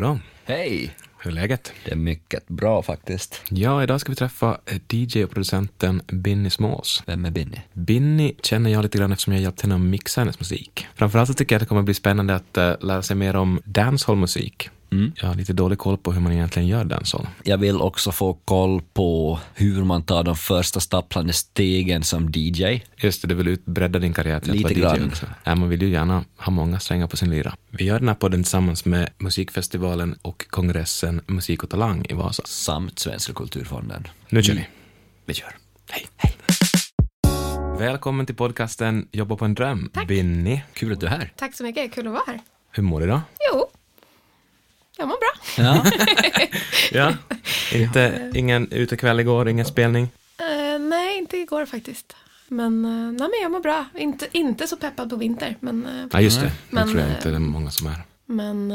Goddag. Hej! Hur är läget? Det är mycket bra faktiskt. Ja, idag ska vi träffa eh, DJ och producenten Binny Smalls. Vem är Binny? Binny känner jag lite grann eftersom jag hjälpt henne att mixa hennes musik. Framförallt så tycker jag att det kommer bli spännande att uh, lära sig mer om dancehall-musik. Mm. Jag har lite dålig koll på hur man egentligen gör dancehall. Jag vill också få koll på hur man tar de första stapplande stegen som DJ. Just det, du vill utbredda din karriär till Lite att vara DJ grann. också. Ja, man vill ju gärna ha många strängar på sin lyra. Vi gör den här podden tillsammans med musikfestivalen och kongressen Musik och Talang i Vasa. Samt Svenska kulturfonden. Nu kör vi. Vi kör. Hej. Hej. Välkommen till podcasten Jobba på en dröm. Binny, Kul att du är här. Tack så mycket, kul att vara här. hur mår du idag? Jo, jag mår bra. Ja. Ja, inte, ingen utekväll igår, ingen spelning. Eh, nej, inte igår faktiskt. Men, uh, nej, men jag mår bra. Inte, inte så peppad på vinter, men, eh, Ja, just det. Det Men, tror jag inte det är många som är. men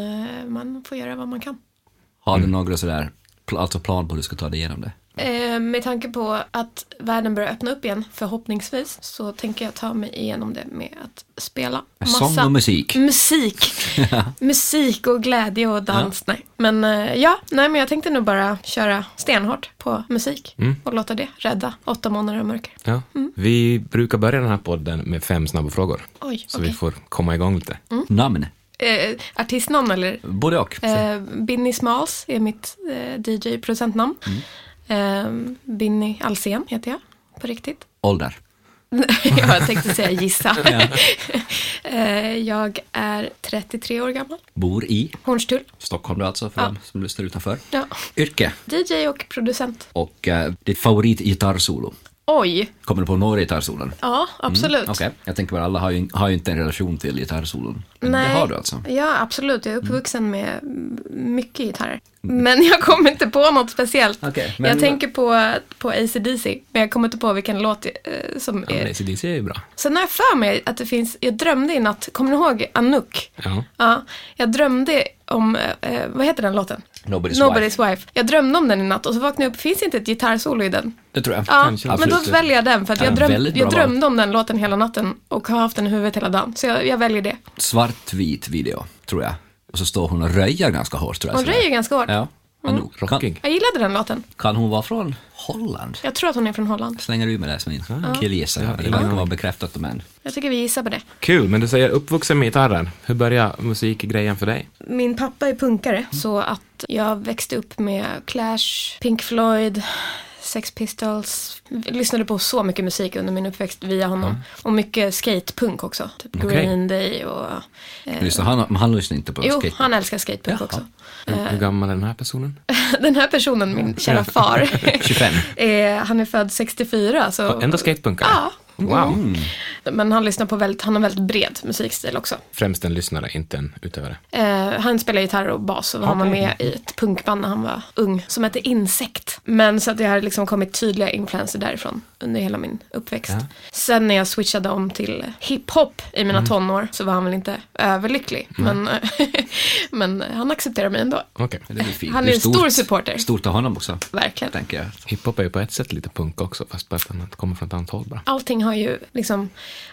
man får göra vad man kan. Har du några sådär, alltså plan på hur du ska ta dig igenom det? Eh, med tanke på att världen börjar öppna upp igen, förhoppningsvis, så tänker jag ta mig igenom det med att spela Med sång och musik. Musik. musik och glädje och dans. Nej. Men eh, ja, nej men jag tänkte nog bara köra stenhårt på musik Mm. och låta det rädda åtta månader av mörker. Ja. Vi brukar börja den här podden med fem snabba frågor. Oj, Så okej. vi får komma igång lite. Namn? Eh, artistnamn eller? Både och. Eh, Binny Smalls är mitt eh, DJ-producentnamn. Eh, Binny Alsen heter jag på riktigt. Ålder? jag tänkte säga gissa. eh, jag är 33 år gammal. Bor i Hornstull. Stockholm då alltså, för Ja. de som lyssnar utanför. Ja. Yrke? DJ och producent. Och eh, ditt favorit gitarrsolo? Oj, Kommer du på några gitarrsolon? ja absolut. Okej, jag tänker bara alla har ju, har ju inte en relation till gitarrsolon. Men Nej. det har du alltså? Ja, absolut. Jag är uppvuxen med mycket gitarrer. Men jag kommer inte på något speciellt. Okej, men- Jag tänker på, på AC/DC, men jag kommer inte på vilken låt eh, som Ja, är... ACDC är ju bra. Sen har jag för mig att det finns, jag drömde i natt, kommer ni ihåg Anouk? Ja. Ja, jag drömde om, eh, vad heter den låten? Nobody's, Nobody's wife. Jag drömde om den i natt och så vaknade jag upp, finns inte ett gitarrsolo i den? Det tror jag. Ja, Kanske. men då väljer jag den för att Ja, jag, dröm, jag val. drömde om den låten hela natten och har haft den i huvudet hela dagen. Så jag, jag väljer det. Svartvit video, tror jag. Och så står hon och röjer ganska hårt tror jag. Hon röjer ganska hårt. Ja. Anouk. Kan, Rockig. Jag gillade den låten. kan hon vara från Holland? Jag tror att hon är från Holland. Slänger du med det som min killgissa? Ja, Det verkar vara bekräftat om än. Jag tycker vi gissar på det. Kul, men du säger uppvuxen med gitarren. Hur började musikgrejen för dig? Min pappa är punkare, så att jag växte upp med Clash, Pink Floyd, Sex Pistols. Lyssnade på så mycket musik under min uppväxt via honom. Och mycket skatepunk också. Typ Okej. Green Day och... Eh, det, han, han lyssnar inte på jo, skate. han älskar skatepunk Jaha. också. Hur gammal är den här personen? Den här personen, min kära far, 25. är, han är född 64. Så, Ändå skatepunkare? Ja. Wow. Men han lyssnar på väldigt, han har väldigt bred musikstil också. Främst en lyssnare, inte en utövare. Eh, han spelar gitarr och bas och han var Okej. med i ett punkband när han var ung som hette Insekt. Men så att det har liksom kommit tydliga influenser därifrån under hela min uppväxt. Ja. Sen när jag switchade om till hiphop i mina Mm. tonår så var han väl inte överlycklig. Men, men han accepterar mig ändå. Blir fint. Han Det är en stor supporter. Stort av honom också, Verkligen. tänker jag. Hiphop är ju på ett sätt lite punk också, fast på ett annat, kommer från ett annat håll bara. Allting har ju liksom,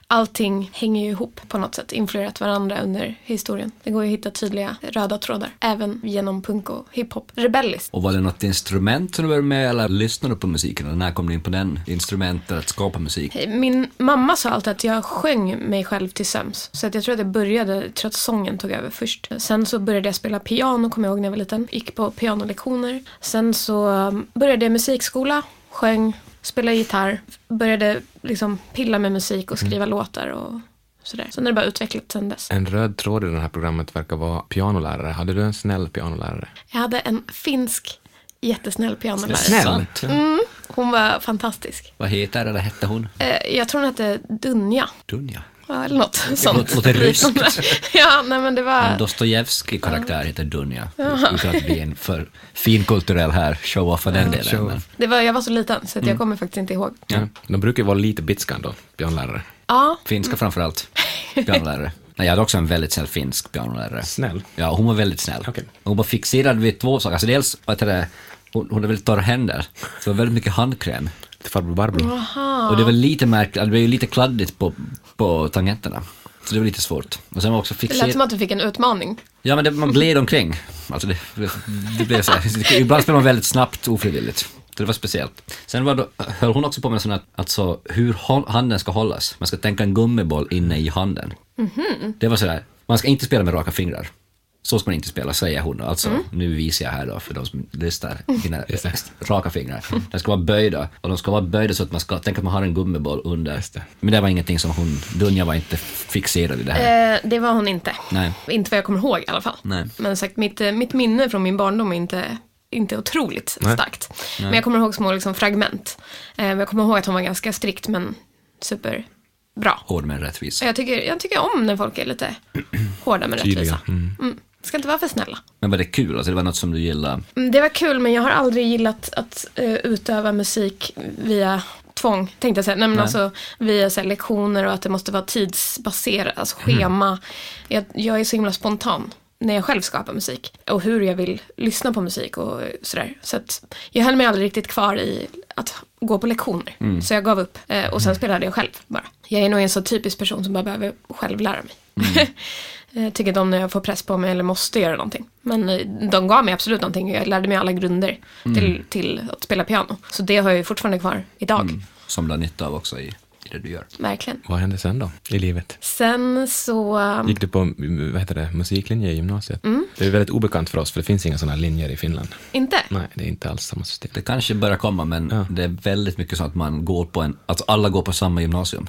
allting hänger ju ihop på något sätt, influerat varandra under historien. Det går ju att hitta tydliga röda trådar, även genom punk och hiphop. Rebelliskt. Och var det något instrument som du började med eller lyssnade du på musiken? Och när kom du in på den instrumentet att skapa musik? Min mamma sa alltid att jag sjöng mig själv till söms. Så att jag tror att det började, jag tror att sången tog över först. Sen så började jag spela piano, kommer jag ihåg när jag var liten. Gick på pianolektioner. Sen så um, började jag musikskola, sjöng, spelade gitarr. Började liksom pilla med musik och skriva låtar och sådär. Sen har det bara utvecklats sen dess. En röd tråd i det här programmet verkar vara pianolärare. Hade du en snäll pianolärare? Jag hade en finsk jättesnäll pianolärare. Snäll? Sant. Hon var fantastisk. Vad heter eller hette hon? Eh, Jag tror hon hette Dunja. Dunja. Ja, eller något sånt. låter ryskt. Ja, nej men det var... En Dostojevskij-karaktär heter Dunja. Utan att bli en för finkulturell här show-off för den delen. show. Men, Det var, jag var så liten så att jag kommer faktiskt inte ihåg. Ja. De brukar ju vara lite bitskan då, pianolärare. Ja, finska framförallt. Pianolärare. Nej, jag hade också en väldigt snäll finsk pianolärare. Snäll. Ja, hon var väldigt snäll. Okej. Hon var fixerad vid två saker. Alltså dels, vad heter det, hon, hon hade väldigt torra händer. Så det var väldigt mycket handkräm. Till farbror Barbro. Och det var lite märkligt, det blev ju lite kladdigt på, på tangenterna. Så det var lite svårt. Och sen var också Det lät fixer... som att du fick en utmaning. Ja, men det, man gled omkring. Alltså det, det blev så här. Ibland spelar man väldigt snabbt ofrivilligt. Så det var speciellt. Sen var då, höll hon också på med sån här, alltså hur handen ska hållas. Man ska tänka en gummiboll inne i handen. Det var sådär, man ska inte spela med raka fingrar. Så ska man inte spela, säger hon. Alltså, nu visar jag här då för de som lyssnar. Mina Just det. raka fingrar. De ska vara böjda. Och de ska vara böjda så att man ska, tänk att man har en gummiboll under. Men det var ingenting som hon, Dunja var inte fixerad i det här. Eh, det var hon inte. Nej. Inte vad jag kommer ihåg i alla fall. Nej. Men sagt, mitt, eh, mitt minne från min barndom är inte, inte otroligt Nej. starkt. Men jag kommer ihåg små liksom, fragment. Eh, jag kommer ihåg att hon var ganska strikt men superbra. Hård men rättvis. Jag tycker, jag tycker om när folk är lite hårda men rättvisa. Mm. Mm. Ska inte vara för snälla. Men var det kul? Alltså det var något som du gillade? Mm, Det var kul men jag har aldrig gillat att eh, utöva musik via tvång, tänkte jag säga. Nej, men Nej. alltså via så här, lektioner och att det måste vara tidsbaserat, alltså schema. Jag, jag är så himla spontan när jag själv skapar musik och hur jag vill lyssna på musik och sådär. Så att jag höll mig aldrig riktigt kvar i att gå på lektioner. Så jag gav upp eh, och sen spelade jag själv bara. Jag är nog en så typisk person som bara behöver själv lära mig. Jag tycker inte om när jag får press på mig eller måste göra någonting. Men eh, de gav mig absolut någonting. Jag lärde mig alla grunder till, till att spela piano. Så det har jag ju fortfarande kvar idag. Som du har nytta av också i, i det du gör. Verkligen. Vad hände sen då i livet? Sen så... um, Gick du på vad heter det, musiklinje i gymnasiet? Mm. Det är väldigt obekant för oss, för det finns inga sådana linjer i Finland. Inte? Nej, det är inte alls samma system. Det kanske börjar komma men Ja. det är väldigt mycket så att man går på en, alltså alla går på samma gymnasium.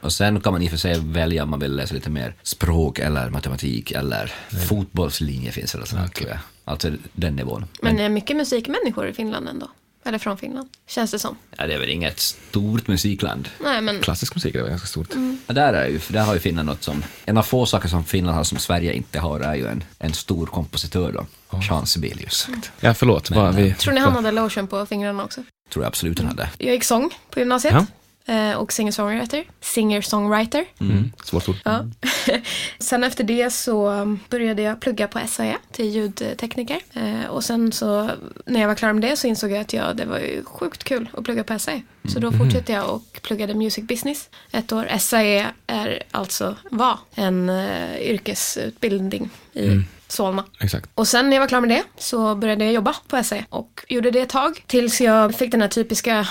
Och sen kan man i och för sig välja om man vill läsa lite mer språk eller matematik eller fotbollslinje finns det sådär, tror jag. Alltså den nivån. Men det är mycket musikmänniskor i Finland ändå. Eller från Finland. Känns det som. Ja, det är väl inget stort musikland. Nej, men... Klassisk musik är väl ganska stort. Mm. Ja, där, är ju, där har ju Finland något som, en av få saker som Finland har som Sverige inte har är ju en, en stor kompositör då, Jean Sibelius. Ja, förlåt. Men, vad vi, Tror ni han hade lotion på fingrarna också? Tror jag absolut han hade. Jag gick sång på gymnasiet. Ja. Eh, och singer-songwriter. Singer-songwriter. Mm, svårt ord. Ja. sen efter det så började jag plugga på SAE till ljudtekniker. Eh, och sen så när jag var klar med det så insåg jag att ja, det var ju sjukt kul att plugga på SAE. Så då fortsatte jag och pluggade music business ett år. SAE är alltså, var en uh, yrkesutbildning i Solna. Exakt. Och sen när jag var klar med det så började jag jobba på SE och gjorde det ett tag tills jag fick den här typiska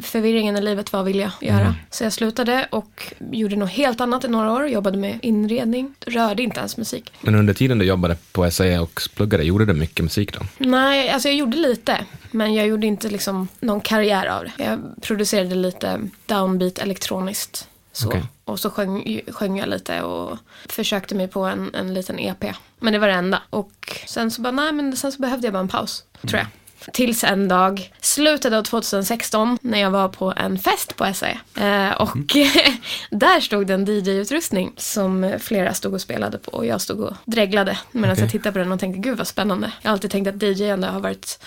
förvirringen i livet, vad vill jag göra? Så jag slutade och gjorde något helt annat i några år, jobbade med inredning, rörde inte ens musik. Men under tiden du jobbade på SAE och pluggade, gjorde du mycket musik då? Nej, alltså jag gjorde lite, men jag gjorde inte liksom någon karriär av det. Jag producerade lite downbeat elektroniskt. Så. Okej. Och så sjöng, sjöng jag lite och försökte mig på en, en liten EP. Men det var det enda. Och sen så bara, nej men sen så behövde jag bara en paus, tror jag. Tills en dag, slutet av 2016, när jag var på en fest på SAE. Eh, och där stod det en DJ-utrustning som flera stod och spelade på. Och jag stod och dreglade medan Okej. jag tittade på den och tänkte, gud vad spännande. Jag har alltid tänkt att DJ-ande har varit,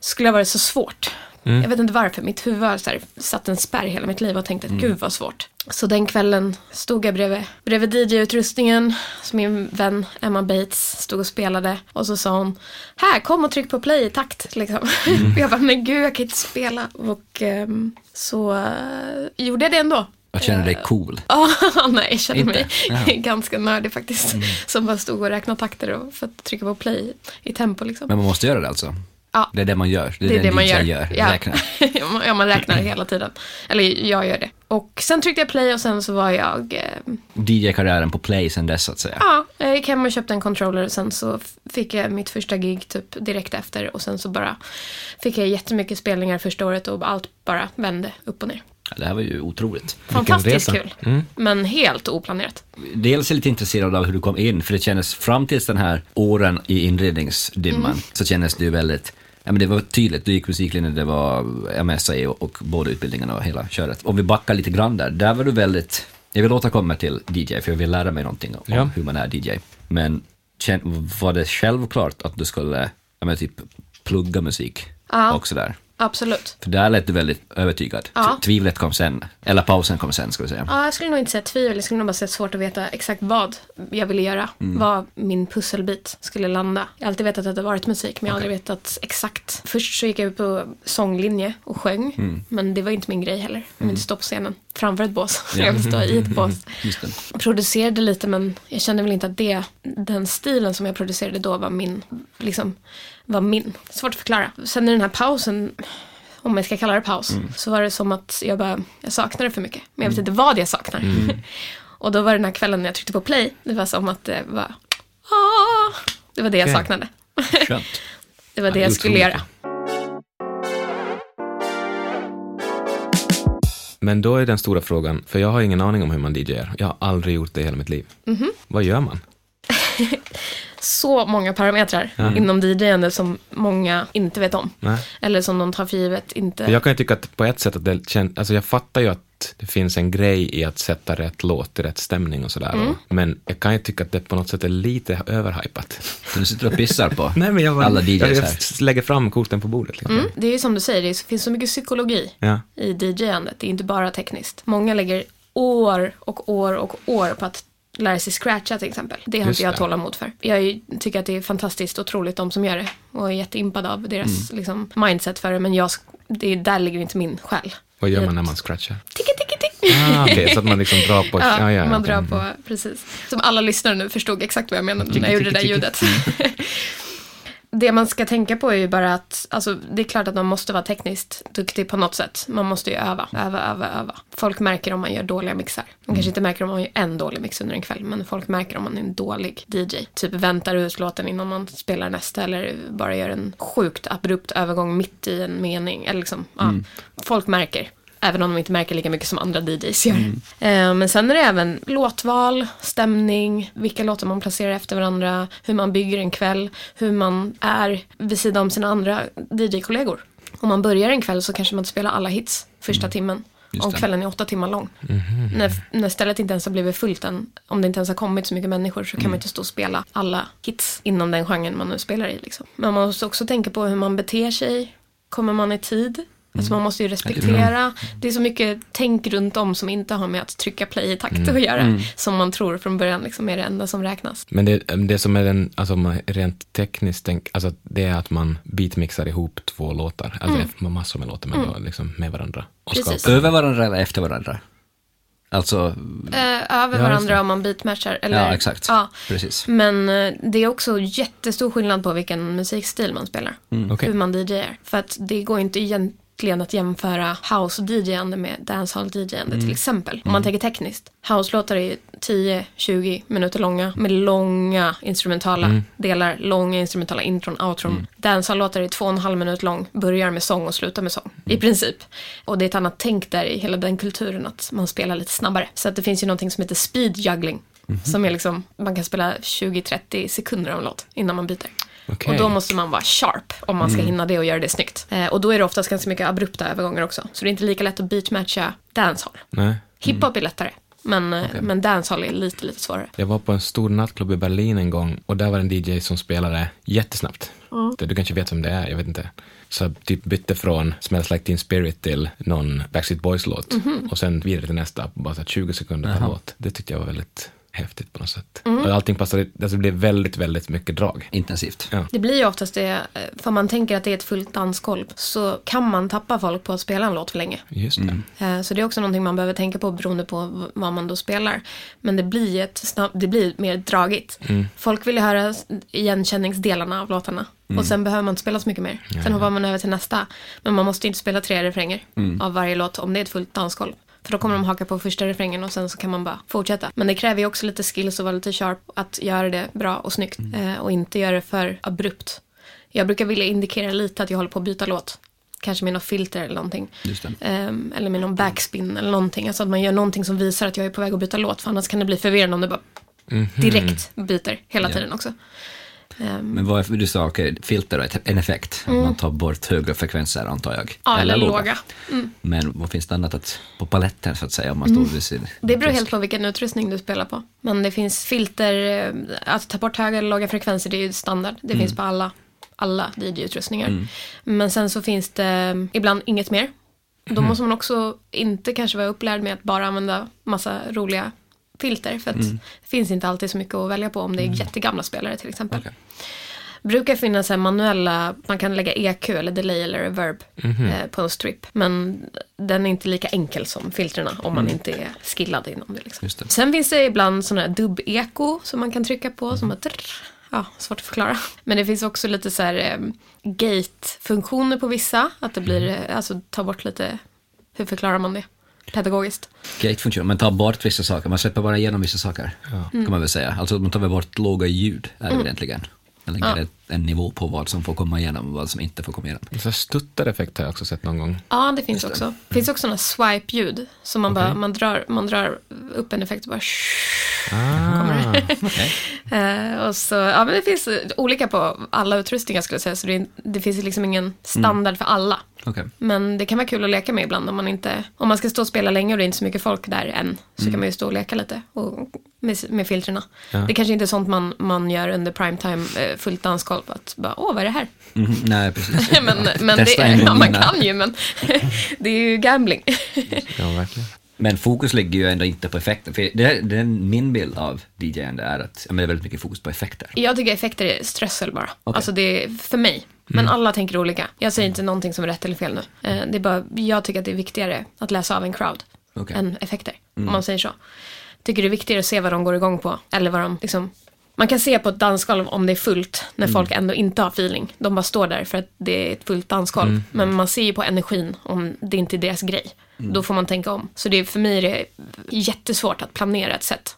skulle ha varit så svårt. Jag vet inte varför, mitt huvud har så här, satt en spärr hela mitt liv och tänkte att gud vad svårt. Så den kvällen stod jag bredvid, bredvid DJ-utrustningen, som min vän Emma Bates stod och spelade. Och så sa hon, här kom och tryck på play i takt. Liksom. jag bara, men gud jag kan inte spela. Och ehm, så eh, gjorde jag det ändå. Jag känner dig cool. Ja, nej, jag känner Inte? mig Jaha. Mm. ganska nördig faktiskt. Som bara stod och räknade takter och för att trycka på play i tempo liksom. Men man måste göra det alltså? Ja. Det är det man gör? Det är Det det, det man gör. gör? Ja. Räknar? ja, man räknar hela tiden. Eller jag gör det. Och sen tryckte jag play och sen så var jag... Eh, DJ-karriären på play sen dess så att säga? ja, jag gick hem och köpte en controller och sen så fick jag mitt första gig typ direkt efter. Och sen så bara fick jag jättemycket spelningar första året och allt bara vände upp och ner. Ja, Det här var ju otroligt. Fantastiskt kul. Men helt oplanerat. Dels är jag lite intresserad av hur du kom in, för det kändes fram tills den här åren i inredningsdimman, Mm. så kändes det ju väldigt Ja, men det var tydligt, du gick musiklinjen, det var MSA och, och båda utbildningarna och hela köret. Om vi backar lite grann där, där var du väldigt, jag vill återkomma till DJ för jag vill lära mig någonting om Ja. hur man är DJ. Men var det självklart att du skulle, ja men typ plugga musik Ja. och sådär? Absolut. För där lät du väldigt övertygad. Ja. Tvivlet kom sen, eller pausen kom sen ska vi säga. Ja, jag skulle nog inte säga tvivel. Jag skulle nog bara säga svårt att veta exakt vad jag ville göra. Vad min pusselbit skulle landa. Jag har alltid vetat att det varit musik, men jag har aldrig vetat exakt. Först så gick jag ut på sånglinje och sjöng. Men det var inte min grej heller. Jag vill inte stå på scenen. Framför ett bås. Ja. Jag vill stå i ett bås. Producerade lite men jag kände väl inte att det, den stilen som jag producerade då var min, liksom, var min. Svårt att förklara. Sen i den här pausen, om jag ska kalla det paus, så var det som att jag bara, jag saknade för mycket. Men jag vet inte vad jag saknar. Och då var det den här kvällen när jag tryckte på play, det var som att det var, ah, det var det jag saknade. Det var det jag skulle göra. Men då är den stora frågan, för jag har ingen aning om hur man DJar. Jag har aldrig gjort det i hela mitt liv. Mhm. Vad gör man? Så många parametrar inom DJ-ande som många inte vet om. Nej. Eller som de tar för givet inte. Jag kan ju tycka att på ett sätt att det känns, alltså jag fattar ju att det finns en grej i att sätta rätt låt i rätt stämning och sådär. Mm. Men jag kan ju tycka att det på något sätt är lite överhypat. Så du sitter och pissar på Nej men jag bara, alla DJs här. jag lägger fram korten på bordet. Liksom. Mm, det är ju som du säger, det finns så mycket psykologi Ja. i DJ-andet. Det är inte bara tekniskt. Många lägger år och år och år på att lära sig scratcha till exempel. Det har inte jag tålamod för. Jag tycker att det är fantastiskt otroligt de som gör det. Och är jätteimpad av deras Mm. liksom, mindset för det. Men jag, det, där ligger inte min själ. Vad gör man när man scratchar? Ticka, ticka, tick. Ah, Okej, så att man liksom drar på... Ja, ja, ja, man okej. drar på, precis. Som alla lyssnare nu förstod exakt vad jag menade när jag gjorde det där ljudet. Det man ska tänka på är ju bara att, alltså det är klart att man måste vara tekniskt duktig på något sätt. Man måste ju öva, öva, öva, öva. Folk märker om man gör dåliga mixar. De kanske inte märker om man gör en dålig mix under en kväll, men folk märker om man är en dålig DJ. Typ väntar ut låten innan man spelar nästa eller bara gör en sjukt abrupt övergång mitt i en mening. Eller liksom, ja. Folk märker. Även om de inte märker lika mycket som andra DJs gör. Eh, Men sen är det även låtval, stämning, vilka låtar man placerar efter varandra, hur man bygger en kväll, hur man är vid sidan om sina andra DJ-kollegor. Om man börjar en kväll så kanske man inte spelar alla hits första timmen. Just Om kvällen är åtta timmar lång. När, när stället inte ens har blivit fullt än, om det inte ens har kommit så mycket människor så kan man inte stå och spela alla hits inom den genren man nu spelar i. Liksom. Men man måste också tänka på hur man beter sig. Kommer man i tid? Alltså man måste ju respektera. Det är så mycket tänk runt om som inte har med att trycka play i takt att göra. Som man tror från början liksom är det enda som räknas. Men det, det som är den, alltså rent tekniskt, tänk, alltså det är att man beatmixar ihop två låtar. Alltså det är massor med låtar med, liksom, med varandra. Och Mm. Precis. skapar. Över varandra eller efter varandra? Alltså, Eh, över varandra om man beatmatchar. Eller, ja exakt. Ja. Precis. Men eh, det är också jättestor skillnad på vilken musikstil man spelar. Okej. Hur man DJar. För att det går inte egentligen att jämföra house-DJande med dancehall-DJande till exempel. Om man tänker tekniskt. House-låtar är ju 10-20 minuter långa med långa instrumentala delar, långa instrumentala intron, outron. Dancehall-låtar är två och en halv minut lång, börjar med sång och slutar med sång. I princip. Och det är ett annat tänk där i hela den kulturen att man spelar lite snabbare. Så att det finns ju någonting som heter speed juggling. Som är liksom, man kan spela 20-30 sekunder av en låt innan man byter. Okej. Och då måste man vara sharp om man ska hinna det och göra det snyggt. Eh, och då är det oftast ganska mycket abrupta övergångar också. Så det är inte lika lätt att beatmatcha dancehall. Nej. Hiphop är lättare. Men, eh, men dancehall är lite, lite svårare. Jag var på en stor nattklubb i Berlin en gång och där var en DJ som spelade jättesnabbt. Du kanske vet vem det är, jag vet inte. Så typ bytte från Smells Like Teen Spirit till någon Backstreet Boys-låt och sen vidare till nästa, på bara så här 20 sekunder per låt. Det tyckte jag var väldigt häftigt på något sätt. Och allting passade, alltså det blev väldigt, väldigt mycket drag. Intensivt. Ja. Det blir ju oftast det, eh, för man tänker att det är ett fullt dansgolv, så kan man tappa folk på att spela en låt för länge. Just det. Eh, Så det är också någonting man behöver tänka på beroende på vad man då spelar. Men det blir, ett snabb, det blir mer dragigt. Folk vill ju höra igenkänningsdelarna av låtarna. Och sen behöver man inte spela så mycket mer. Sen hoppar man över till nästa. Men man måste inte spela tre refränger av varje låt om det är ett fullt dansgolv. För då kommer de haka på första refrängen och sen så kan man bara fortsätta. Men det kräver ju också lite skills och vara lite sharp att göra det bra och snyggt. Eh, och inte göra det för abrupt. Jag brukar vilja indikera lite att jag håller på att byta låt. Kanske med något filter eller någonting. Ehm, eller med någon backspin eller någonting. Alltså att man gör någonting som visar att jag är på väg att byta låt. För annars kan det bli förvirrande om det bara direkt byter hela Ja. tiden också. Ehm, Men vad är, du sa, okej, filter är en effekt. Att man tar bort högre frekvenser antar jag. Mm. ja, eller låga. Mm. Men vad finns det annat att, på paletten så att säga om man står vid sin Det beror helt på vilken utrustning du spelar på. Men det finns filter, eh, att ta bort höga eller låga frekvenser, det är ju standard. Det finns på alla, alla DJ-utrustningar. Men sen så finns det eh, ibland inget mer. Då måste man också inte kanske vara upplärd med att bara använda massa roliga filter. För att det finns inte alltid så mycket att välja på om det är jättegamla spelare till exempel. Okej. brukar finnas så manuella, man kan lägga EQ eller delay eller reverb eh, på en strip. Men den är inte lika enkel som filtrerna om man inte är skillad inom det. Liksom. Det. Sen finns det ibland sådana här dubb-eko som man kan trycka på. Som att, ja, svårt att förklara. Men det finns också lite så här eh, gate-funktioner på vissa. Att det blir, eh, alltså ta bort lite, hur förklarar man det? Pedagogiskt. Gatefunktion, man tar bort vissa saker, man släpper bara igenom vissa saker. Kan man väl säga. Alltså man tar väl bort låga ljud, är det väl egentligen. Man lägger Ja. ett, en nivå på vad som får komma igenom och vad som inte får komma igenom. Så stuttareffekt har jag också sett någon gång. Ja, det finns också. Det finns också några swipe-ljud. Så man, bara, man, drar, man drar upp en effekt och bara Ah, Okej. Eh, och så, ja men det finns olika på alla utrustningar skulle jag säga. Så det, det finns liksom ingen standard för alla. Okej. Men det kan vara kul att leka med ibland om man inte, om man ska stå och spela länge och det är inte så mycket folk där än. Så kan man ju stå och leka lite och, med, med filtrerna. Ja. Det kanske inte är sånt man, man gör under primetime, eh, fullt dansgolv. Att bara, åh vad är det här? Mhm, nej, precis. men men det, ja, man kan ju men det är ju gambling. ja, verkligen. Men fokus ligger ju ändå inte på effekter. För det, det är min bild av DJande är att men det är väldigt mycket fokus på effekter. Jag tycker effekter är strössel bara. Okej. Alltså det är för mig. Men alla tänker olika. Jag säger inte någonting som är rätt eller fel nu. Eh, Det är bara, jag tycker att det är viktigare att läsa av en crowd Okej. än effekter. Om man säger så. Tycker det är viktigare att se vad de går igång på. Eller vad de liksom... Man kan se på ett dansgolv om det är fullt när folk ändå inte har feeling. De bara står där för att det är ett fullt dansgolv. Men man ser ju på energin om det inte är deras grej. Då får man tänka om. Så det är, för mig är det jättesvårt att planera ett sätt.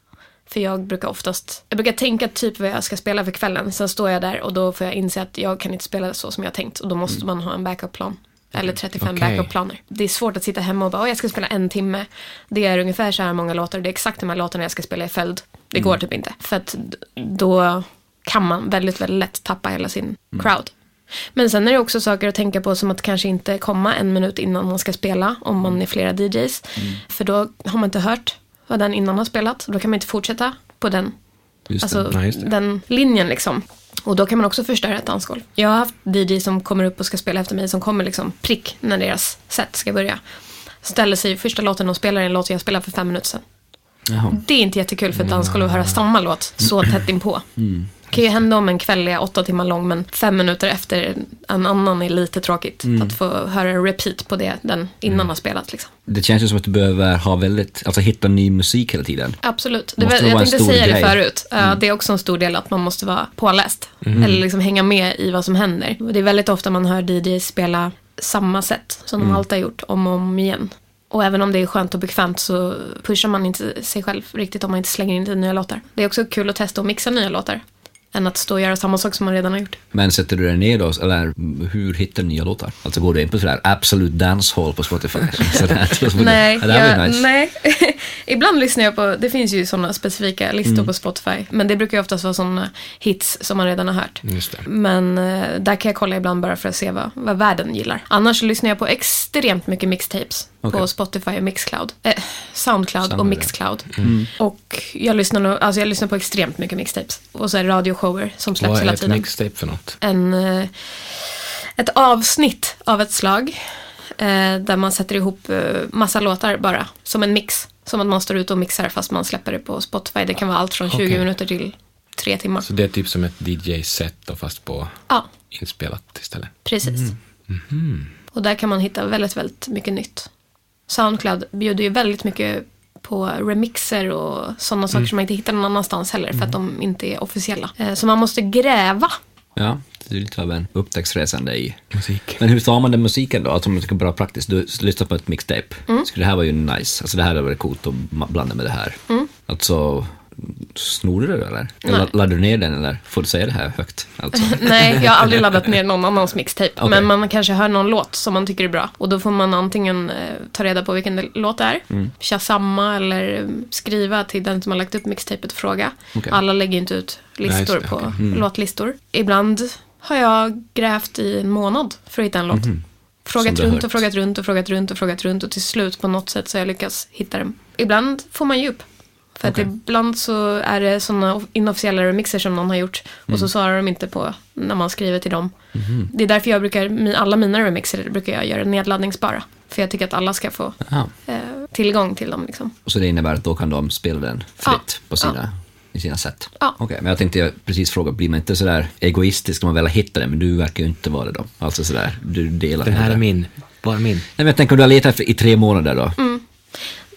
För jag brukar oftast, jag brukar tänka typ vad jag ska spela för kvällen. Sen står jag där och då får jag inse att jag kan inte spela så som jag har tänkt. Och då måste man ha en backup-plan. Eller 35 Okej. backup-planer. Det är svårt att sitta hemma och bara, "Åh, jag ska spela en timme. Det är ungefär så här många låtar. Det är exakt de här låtarna jag ska spela i följd. Det går typ inte. För att då kan man väldigt, väldigt lätt tappa hela sin crowd. Men sen är det också saker att tänka på som att kanske inte komma en minut innan man ska spela om man är flera DJs. För då har man inte hört vad den innan har spelat. Då kan man inte fortsätta på den, Just alltså, det. Det. den linjen liksom. Och då kan man också förstöra ett dansgolv. Jag har haft DJs som kommer upp och ska spela efter mig som kommer liksom prick när deras set ska börja. Ställer sig första låten och spelar en låt jag spelade för fem minuter sedan. Jaha. Det är inte jättekul för ett dansgolv att höra samma låt så tätt inpå. Det kan ju hända om en kväll är åtta timmar lång men fem minuter efter en annan är lite tråkigt. Att få höra en repeat på det den innan har spelat liksom. Det känns ju som att du behöver ha väldigt, alltså hitta ny musik hela tiden. Absolut. Det det jag tänkte säga det grej? Mm. förut. Ja, Det är också en stor del att man måste vara påläst. Eller liksom hänga med i vad som händer. Och Det är väldigt ofta man hör DJs spela samma sätt som Mm. de alltid har gjort om och om igen. Och även om det är skönt och bekvämt så pushar man inte sig själv riktigt om man inte slänger in lite nya låtar. Det är också kul att testa att mixa nya låtar. Än att stå och göra samma sak som man redan har gjort. Men sätter du dig ner då, eller hur hittar du nya låtar? Alltså går du in på sådär Absolute Dancehall på Spotify? Sådär, Nej, jag, nice. nej. ibland lyssnar jag på, det finns ju sådana specifika listor Mm. på Spotify. Men det brukar ju oftast vara sådana hits som man redan har hört. Men eh, där kan jag kolla ibland bara för att se vad, vad världen gillar. Annars lyssnar jag på extremt mycket mixtapes Okej. på Spotify och Mixcloud. Eh, Soundcloud och Soundcloud, Mixcloud. Mm. Och jag lyssnar, nog, alltså jag lyssnar på extremt mycket mixtapes. Och så är det radioshower som släpps Vad är hela ett tiden. mixtape för något? En, eh, ett avsnitt av ett slag. Eh, där man sätter ihop massa låtar bara. Som en mix. Som att man står ute och mixar fast man släpper det på Spotify. Det kan vara allt från 20 Okej. minuter till tre timmar. Så det är typ som ett DJ-set fast på Ja, inspelat istället. Precis. Mhm. Och där kan man hitta väldigt, väldigt mycket nytt. Soundcloud bjuder ju väldigt mycket på remixer och sådana saker som man inte hittar någon annanstans heller för att de inte är officiella. Eh, Så man måste gräva. Ja, det är lite av en upptäcktsresande i. Musik. Men hur tar man den musiken då? Alltså om man ska bara praktiskt, du lyssnar på ett mixtape. Mm. Så det här var ju nice, alltså det här hade varit coolt att blanda med det här. Alltså, snor du det eller? Mm. Nej. laddar du ner den eller får du säga det här högt? Alltså. Nej, jag har aldrig laddat ner någon annans mixtape. Okej. Men man kanske hör någon låt som man tycker är bra. Och då får man antingen eh, ta reda på vilken låt det är. Mm. Shazamma eller eh, skriva till den som har lagt upp mixtapet och fråga. Okej. Alla lägger inte ut listor Nej, på okej. Mm. låtlistor. Ibland har jag grävt i en månad för att hitta en låt. Mhm. Frågat runt och frågat runt och frågat runt och frågat runt och till slut på något sätt så har jag lyckats hitta den. Ibland får man upp. För Okej. att ibland så är det sådana inofficiella remixer som någon har gjort och Mm. så svarar de inte på när man skriver till dem. Mhm. Det är därför jag brukar, alla mina remixer brukar jag göra nedladdningsbara. För jag tycker att alla ska få eh, tillgång till dem liksom. Och så det innebär att då kan de spela den fritt Ja. på sina... i sina sätt. Ja. Okej, men jag tänkte jag precis fråga, blir man inte sådär egoistisk om man väl har hittat det, men du verkar ju inte vara det då. Alltså sådär, du delar Den här är min, bara min. Nej, men jag tänker om du har letat för, i tre månader då. Sådär.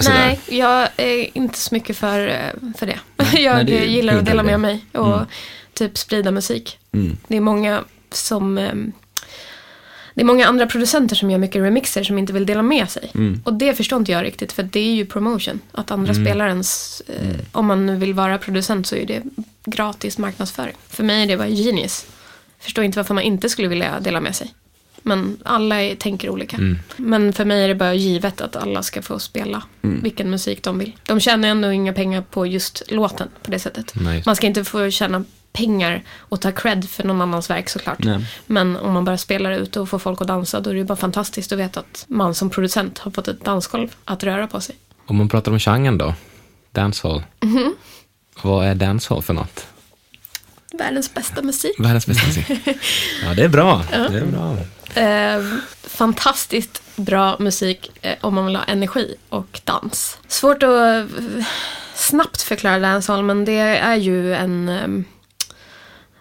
Nej, jag är inte så mycket för, eh, för det. jag nej, det är gillar att dela det. med mig och typ sprida musik. Mm. Det är många som... ehm, Det är många andra producenter som gör mycket remixer som inte vill dela med sig. Mm. Och det förstår inte jag riktigt för det är ju promotion. Att andra spelar ens... Eh, Mm. Om man nu vill vara producent så är det gratis marknadsföring. För mig är det bara genius. Förstår inte varför man inte skulle vilja dela med sig. Men alla är, tänker olika. Men för mig är det bara givet att alla ska få spela vilken musik de vill. De tjänar ändå inga pengar på just låten på det sättet. Nej. Man ska inte få tjäna pengar och ta cred för någon annans verk såklart. Nej. Men om man bara spelar ut och får folk att dansa då är det ju bara fantastiskt att veta att man som producent har fått ett dansgolv att röra på sig. Om man pratar om genren då, dancehall. Vad är dancehall för något? Världens bästa musik. Världens bästa musik. Ja, det är bra. Det är bra. Eh, fantastiskt bra musik eh, om man vill ha energi och dans. Svårt att eh, snabbt förklara dancehall men det är ju en... ehm,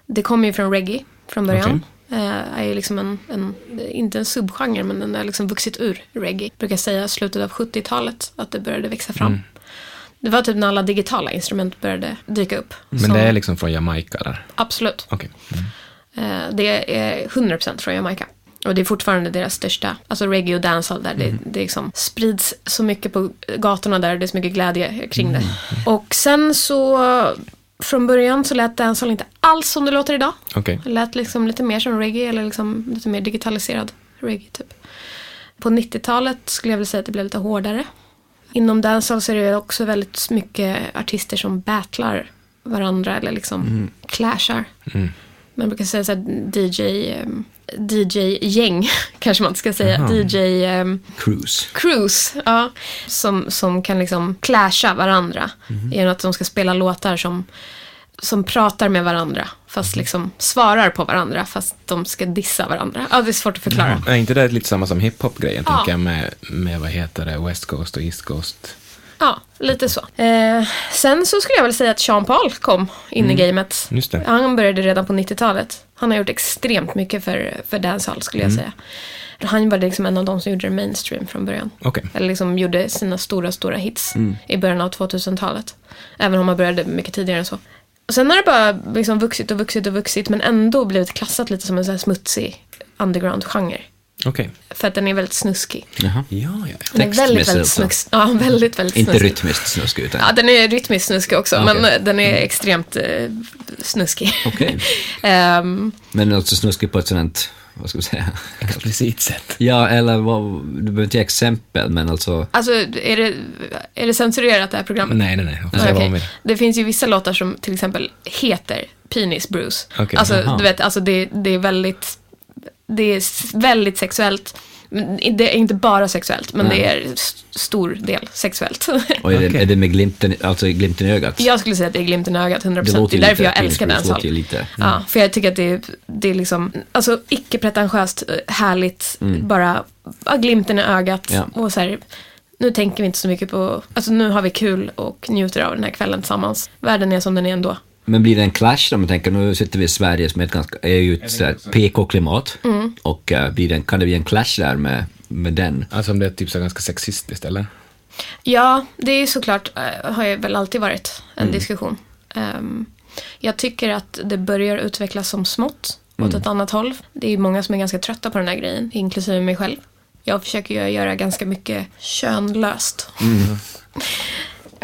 det kommer ju från reggae från början. Eh, är ju liksom en, en, inte en subgenre men den har liksom vuxit ur reggae. Jag brukar säga slutet av 70-talet att det började växa fram. Det var typ när alla digitala instrument började dyka upp. Men som- det är liksom från Jamaica där. Absolut. Okej. Eh, Det är 100% från Jamaica. Och det är fortfarande deras största, alltså reggae och dancehall där det, det liksom sprids så mycket på gatorna där, det är så mycket glädje kring det. Och sen så, från början så lät dancehall inte alls som det låter idag. Okej. Det lät liksom lite mer som reggae eller liksom lite mer digitaliserad reggae typ. På 90-talet skulle jag vilja säga att det blev lite hårdare. Inom dancehall så är det också väldigt mycket artister som battlar varandra eller liksom clashar. Man brukar säga så här DJ, ehm, DJ-gäng kanske man ska säga. Jaha. DJ ehm, Cruise. Cruise, ja. Som, som kan liksom clasha varandra. Genom att de ska spela låtar som, som pratar med varandra. Fast liksom svarar på varandra fast de ska dissa varandra. Ja, det är svårt att förklara. Är inte det lite samma som hiphop-grejen, Ja. tänker jag, med, med, vad heter det, West Coast och East Coast? Ja, lite så. Eh, sen så skulle jag väl säga att Sean Paul kom in i gamet. Han började redan på 90-talet. Han har gjort extremt mycket för, för dancehall skulle jag säga. Han var liksom en av de som gjorde det mainstream från början. Okej. Eller liksom gjorde sina stora, stora hits i början av 2000-talet. Även om han började mycket tidigare än så. Och sen har det bara liksom vuxit och vuxit och vuxit men ändå blivit klassat lite som en så här smutsig underground-genre. Okej. För att den är väldigt snuskig. Jaha. Ja, ja. Den är väldigt, väldigt Textmässigt snuskig. Ja, väldigt, väldigt Inte snuskig. rytmiskt snusk utan... Ja, den är rytmiskt snuskig också, Okej. men eh, den är extremt eh, snuskig. Okej. Ehm, Men alltså snuskig på ett sådant, vad ska vi säga? Explicit sätt. Ja, eller vad, du behöver inte ge exempel, men alltså... alltså, är det, är det censurerat det här programmet? Nej, nej, nej. Man vill. Det finns ju vissa låtar som till exempel heter Penis Bruce. Okej, alltså, jaha. du vet, alltså det, det är väldigt, det är väldigt sexuellt. Det är inte bara sexuellt, men Nej. det är stor del sexuellt. Och är, det, är det med glimten, alltså glimten i ögat? jag skulle säga att det är glimten i ögat, 100%. Det, låter är ju därför lite- jag älskar det låter ju lite... Ja, för jag tycker att det är, det är liksom, alltså icke-pretentiöst, eh, härligt, bara ja, glimten i ögat Ja. och så här, nu tänker vi inte så mycket på, alltså nu har vi kul och njuter av den här kvällen tillsammans. Världen är som den är ändå. Men blir det en clash då? Man tänker, nu sitter vi i Sverige som är, ett ganska, är ju ett PK-klimat. Mm. Och eh, blir det, kan det bli en clash där med, med den? Alltså om det är typ så ganska sexistiskt, eller? Ja, det är såklart, eh, har ju väl alltid varit en diskussion. Ehm, jag tycker att det börjar utvecklas som smått åt ett annat håll. Det är många som är ganska trötta på den här grejen, inklusive mig själv. Jag försöker ju göra ganska mycket könlöst.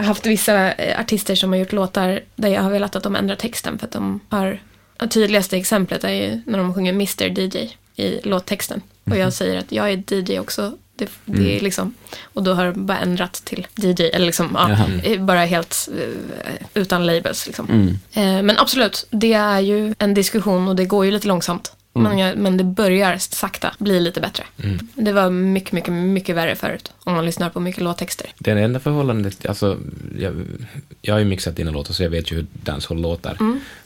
Jag har haft vissa eh, artister som har gjort låtar där jag har velat att de ändrar texten för att de har... Det tydligaste exemplet är ju när de sjunger Mr DJ i låttexten. Och jag säger att jag är DJ också. Det, det är liksom, och då har de bara ändrat till DJ, eller liksom, ja, Jaha. eh, bara helt eh, utan labels. Liksom. Eh, men absolut, det är ju en diskussion och det går ju lite långsamt. Men, jag, men det börjar sakta bli lite bättre. Det var mycket, mycket, mycket värre förut. Om man lyssnar på mycket låttexter. Det enda förhållandet, alltså, jag, jag har ju mixat dina låtar så jag vet ju hur dancehall låter.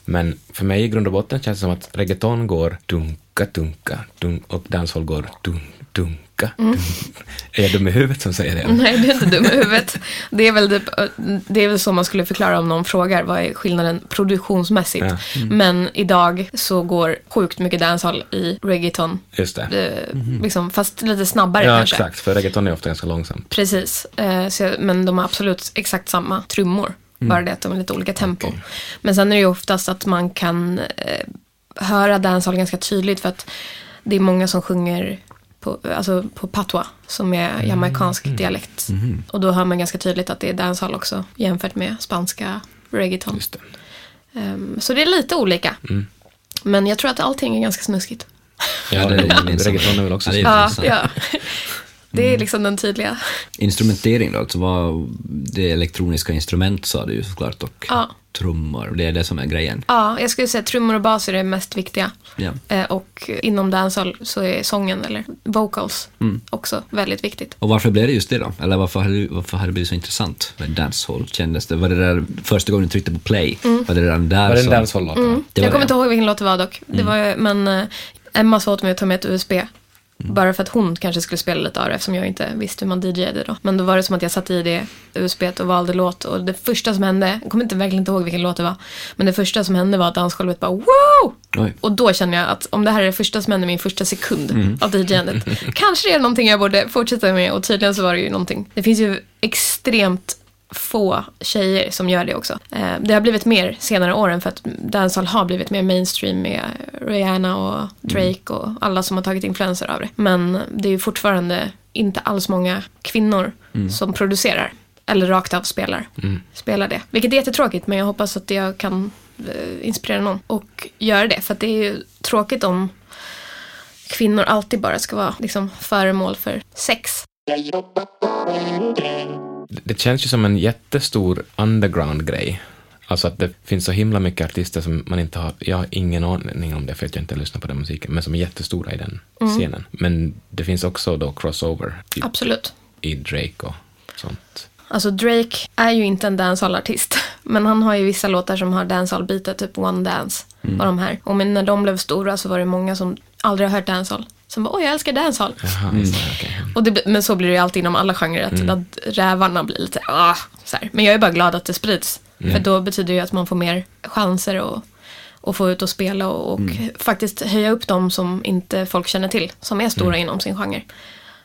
Men för mig i grund och botten känns det som att reggaeton går dunka, dunka, dunk och dancehall går dunk, dunk, lycka. är jag dum i huvudet som säger det? Nej, du är inte dum i huvudet. Det är, väl typ, det är väl så man skulle förklara om någon frågar vad är skillnaden produktionsmässigt. Ja. Men idag så går sjukt mycket dancehall i reggaeton. Just det. Eh, liksom, fast lite snabbare Ja, kanske. exakt. För reggaeton är ofta ganska långsamt. Precis. Eh, så, men de har absolut exakt samma trummor. Bara det att de är lite olika tempo. Okej. Men sen är det ju oftast att man kan eh, höra dancehall ganska tydligt för att det är många som sjunger på, alltså på patwa som är jamaicansk dialekt. Och då hör man ganska tydligt att det är dancehall också jämfört med spanska reggaeton. Just det. Ehm, så det är lite olika. Men jag tror att allting är ganska snuskigt. Ja, det är reggaeton är väl också Ja, intressant. ja. Det är liksom den tydliga. Instrumentering då, alltså vad, det är elektroniska instrument sa du ju såklart och Ja. trummor, det är det som är grejen. Ja, jag skulle säga att trummor och bas är det mest viktiga. Ja. Eh, och inom dancehall så är sången, eller vocals, också väldigt viktigt. Och varför blev det just det då? Eller varför hade, du- varför hade det blivit så intressant med dancehall? Kändes det, var det där första gången du tryckte på play? Var det redan där Var det en dancehall-låt? Det var jag kommer det. inte ihåg vilken låt det var dock. Det var, men eh, Emma sa åt mig att ta med ett USB. Bara för att hon kanske skulle spela lite av det eftersom jag inte visste hur man DJade då. Men då var det som att jag satte i det USB och valde låt och det första som hände, jag kommer inte verkligen inte ihåg vilken låt det var, men det första som hände var att dansgolvet bara wow! Oj. Och då känner jag att om det här är det första som händer min första sekund av DJandet, kanske det är någonting jag borde fortsätta med och tydligen så var det ju någonting. Det finns ju extremt få tjejer som gör det också. Eh, det har blivit mer senare åren för att dancehall har blivit mer mainstream med Rihanna och Drake och alla som har tagit influenser av det. Men det är ju fortfarande inte alls många kvinnor som producerar eller rakt av spelar, spelar det. Vilket är jättetråkigt men jag hoppas att jag kan eh, inspirera någon och göra det. För att det är ju tråkigt om kvinnor alltid bara ska vara liksom, föremål för sex. Det känns ju som en jättestor underground-grej. Alltså att det finns så himla mycket artister som man inte har, jag har ingen aning om det för att jag inte lyssnar på den musiken, men som är jättestora i den scenen. Men det finns också då crossover typ Absolut. i Drake och sånt. Alltså Drake är ju inte en dancehall-artist. Men han har ju vissa låtar som har dancehall-bitar, typ One Dance. Och de här. Och men när de blev stora så var det många som aldrig har hört dancehall. Som bara, oj jag älskar dancehall. Jaha, okej. Och det, men så blir det ju alltid inom alla genrer, att, att rävarna blir lite, ah, så här. Men jag är bara glad att det sprids. För då betyder det ju att man får mer chanser och, och få ut och spela och, och faktiskt höja upp dem som inte folk känner till, som är stora inom sin genre.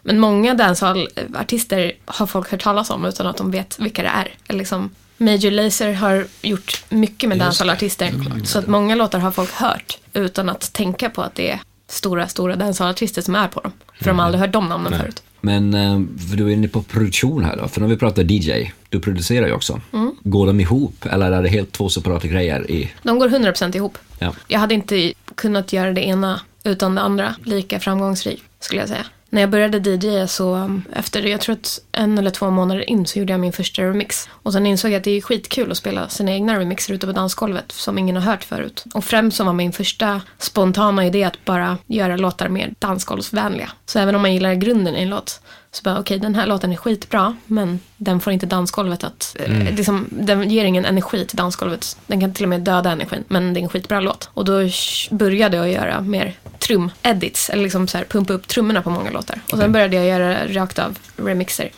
Men många dancehall-artister har folk hört talas om utan att de vet vilka det är. Eller liksom, Major Lazer har gjort mycket med dancehall-artister. Så att många låtar har folk hört utan att tänka på att det är stora, stora dancehall-artister som är på dem. För de har aldrig hört de namnen förut. Men eh, du är inne på produktion här då, för när vi pratar DJ, du producerar ju också. Mm. Går de ihop eller är det helt två separata grejer i... De går 100% ihop. Ja. Jag hade inte kunnat göra det ena utan det andra lika framgångsrikt, skulle jag säga. När jag började DJ så um, efter, jag tror att en eller två månader in så gjorde jag min första remix. Och sen insåg jag att det är skitkul att spela sina egna remixer ute på dansgolvet som ingen har hört förut. Och främst så var min första spontana idé att bara göra låtar mer dansgolvsvänliga. Så även om man gillar grunden i en låt så bara okej den här låten är skitbra men den får inte dansgolvet att, eh, liksom, den ger ingen energi till dansgolvet. Den kan till och med döda energin men det är en skitbra låt. Och då började jag göra mer trum-edits, eller liksom så här pumpa upp trummorna på många låtar. Och sen började jag göra rakt av remixer.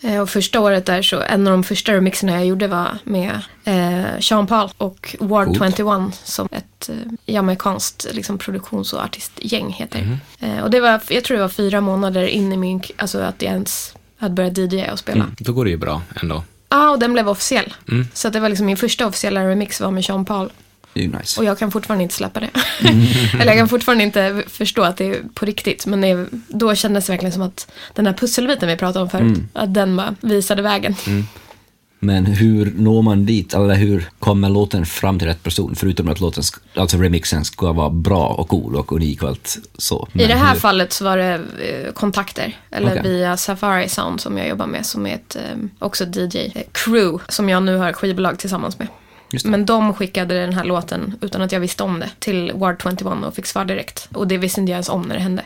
Eh, Och första året där så, en av de första remixerna jag gjorde var med eh, Sean Paul och Ward Coolt. 21 som ett eh, jamaikanskt liksom, produktions och artistgäng heter. Eh, och det var, jag tror det var fyra månader in i min, alltså att jag ens hade börjat DJa och spela. Då går det ju bra ändå. Ja, och den blev officiell. Så att det var liksom min första officiella remix var med Sean Paul. Det är nice. Och jag kan fortfarande inte släppa det. Eller jag kan fortfarande inte förstå att det är på riktigt. Men är- då kändes det verkligen som att den här pusselbiten vi pratade om förut, att den bara visade vägen. Men hur når man dit, eller hur kommer låten fram till rätt person? Förutom att låten, alltså remixen ska vara bra och cool och unik och allt så. I Men det här hur, fallet så var det eh, kontakter, eller Okej. via Safari Sound som jag jobbar med, som är ett eh, också DJ-crew som jag nu har skivbolag tillsammans med. Men de skickade den här låten utan att jag visste om det till Ward 21 och fick svar direkt. Och det visste inte jag ens om när det hände.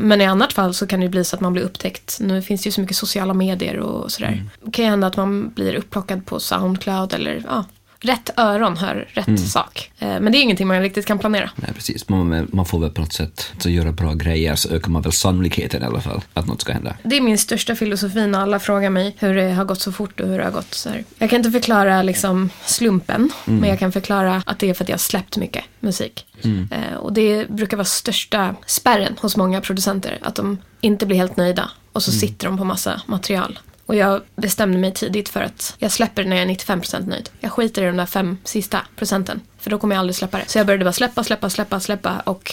Men i annat fall så kan det bli så att man blir upptäckt. Nu finns det ju så mycket sociala medier och sådär. Det kan ju hända att man blir upplockad på Soundcloud eller ja, rätt öron hör rätt Mm. sak. Eh, men det är ingenting man riktigt kan planera. Nej, precis. Man, man får väl på något sätt så göra bra grejer så ökar man väl sannolikheten i alla fall att något ska hända. Det är min största filosofi när alla frågar mig hur det har gått så fort och hur det har gått så här. Jag kan inte förklara liksom slumpen, men jag kan förklara att det är för att jag har släppt mycket musik. Eh, och det brukar vara största spärren hos många producenter, att de inte blir helt nöjda och så sitter de på massa material. Och jag bestämde mig tidigt för att jag släpper när jag är 95% nöjd. Jag skiter i de där fem sista procenten, för då kommer jag aldrig släppa det. Så jag började bara släppa, släppa, släppa, släppa och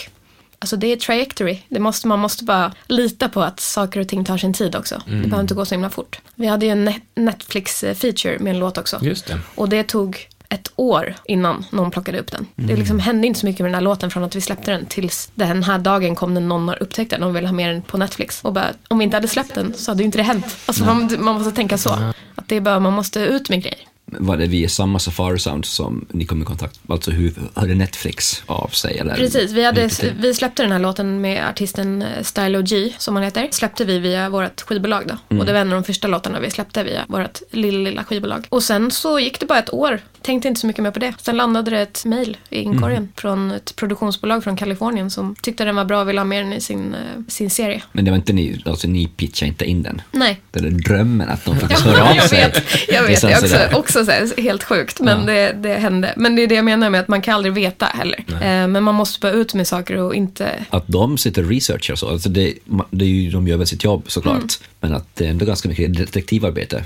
Alltså det är trajectory. Det måste, man måste bara lita på att saker och ting tar sin tid också. Det behöver inte gå så himla fort. Vi hade ju en Net- Netflix-feature med en låt också. Just det. Och det tog ett år innan någon plockade upp den. Det liksom hände inte så mycket med den här låten från att vi släppte den tills den här dagen kom när någon har upptäckt den och vill ha med den på Netflix. Och bara, om vi inte hade släppt den så hade ju inte det hänt. Alltså man, man måste tänka så. Att det är bara, man måste ut med grejer. Var det via samma Safari Sound som ni kom i kontakt Alltså hur hörde Netflix av sig? Eller? Precis, vi, hade, vi släppte den här låten med artisten eh, Stylo G, som han heter. Släppte vi via vårt skivbolag då. Mm. Och det var en av de första låtarna vi släppte via vårt lilla, lilla skivbolag. Och sen så gick det bara ett år. Tänkte inte så mycket mer på det. Sen landade det ett mail i inkorgen Mm. från ett produktionsbolag från Kalifornien som tyckte den var bra och ville ha med den i sin, eh, sin serie. Men det var inte ni, alltså ni pitchade inte in den? Nej. Det är drömmen att de faktiskt hör av jag sig. vet, jag vet. Det också, sådär. Också så här, helt sjukt, men det, det hände. Men det är det jag menar med att man kan aldrig veta heller. Eh, men man måste bara ut med saker och inte Att de sitter och researchar så, alltså det, det är ju, de gör väl sitt jobb såklart, Mm. men att det är ändå ganska mycket detektivarbete.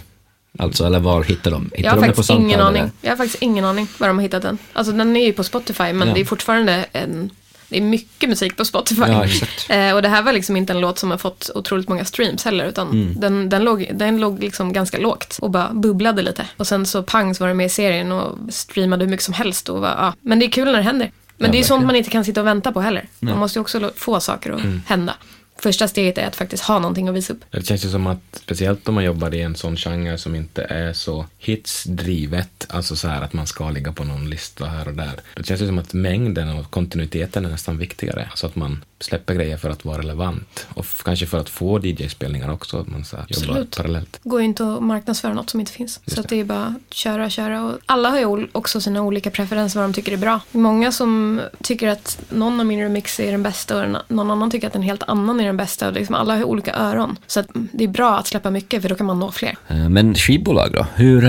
Alltså, eller var hittar de? Hittar Jag har de faktiskt ingen aning. eller? Jag har faktiskt ingen aning var de har hittat den. Alltså den är ju på Spotify men Ja. det är fortfarande en det är mycket musik på Spotify. Ja. Eh, och det här var liksom inte en låt som har fått otroligt många streams heller. Utan Mm. den, den, låg, den låg liksom ganska lågt och bara bubblade lite. Och sen så pang så var den med i serien och streamade hur mycket som helst. Och var, ja. Men det är kul när det händer. Men Ja, det är sånt verkligen. man inte kan sitta och vänta på heller. Man måste ju också få saker att Mm. hända. Första steget är att faktiskt ha någonting att visa upp. Det känns ju som att, speciellt om man jobbar i en sån genre som inte är så hitsdrivet, alltså så här att man ska ligga på någon lista här och där. Det känns ju som att mängden och kontinuiteten är nästan viktigare. Alltså att man släpper grejer för att vara relevant. Och kanske för att få DJ-spelningar också, att man så här jobbar Absolut. parallellt. går ju inte att marknadsföra något som inte finns. så att det är bara att köra, köra. Och alla har ju också sina olika preferenser vad de tycker är bra. Det många som tycker att någon av min remix är den bästa och någon annan tycker att en helt annan är den bästa. Och liksom alla har olika öron. Så att mm, det är bra att släppa mycket för då kan man nå fler. Eh, men skivbolag då? Hur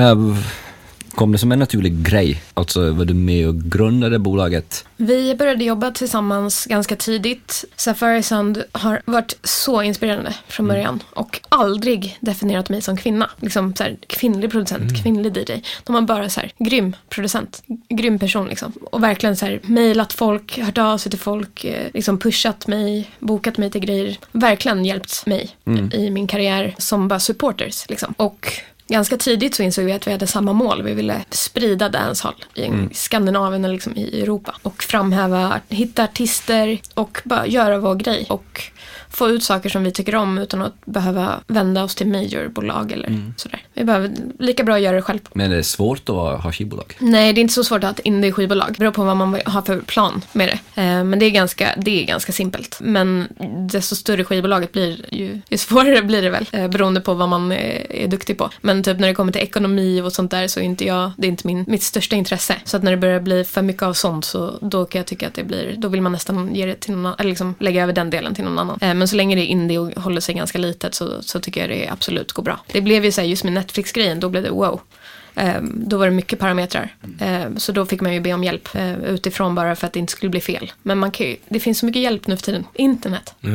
kom det som en naturlig grej? Alltså var du med och grundade bolaget? Vi började jobba tillsammans ganska tidigt. Safari Sound har varit så inspirerande från början och aldrig definierat mig som kvinna. Liksom så här, kvinnlig producent, kvinnlig DJ. De har bara så här, grym producent, grym person liksom. Och verkligen så här, mejlat folk, hört av sig till folk, eh, liksom pushat mig, bokat mig till grejer. Verkligen hjälpt mig i min karriär som bara supporters liksom. Och Ganska tidigt så insåg vi att vi hade samma mål. Vi ville sprida dancehall i Skandinavien eller liksom i Europa. Och framhäva, hitta artister och bara göra vår grej. Och få ut saker som vi tycker om utan att behöva vända oss till majorbolag eller sådär. Vi behöver lika bra göra det själv. Men är det svårt att ha skivbolag? Nej, det är inte så svårt att ha ett indie-skivbolag. Det beror på vad man har för plan med det. Eh, Men det är, ganska, det är ganska simpelt. Men desto större skivbolaget blir, ju, ju svårare blir det väl. eh, Beroende på vad man är, är duktig på. Men typ när det kommer till ekonomi och sånt där så är inte jag, det är inte min, mitt största intresse. Så att när det börjar bli för mycket av sånt så då kan jag tycka att det blir, då vill man nästan ge det till någon annan, eller liksom lägga över den delen till någon annan. Eh, Men så länge det är indie och håller sig ganska litet så, så tycker jag det absolut går bra. Det blev ju så här, just med Netflix-grejen, då blev det wow. Ehm, Då var det mycket parametrar. Ehm, Så då fick man ju be om hjälp eh, utifrån bara för att det inte skulle bli fel. Men man kan ju, det finns så mycket hjälp nu för tiden. Internet. Ja.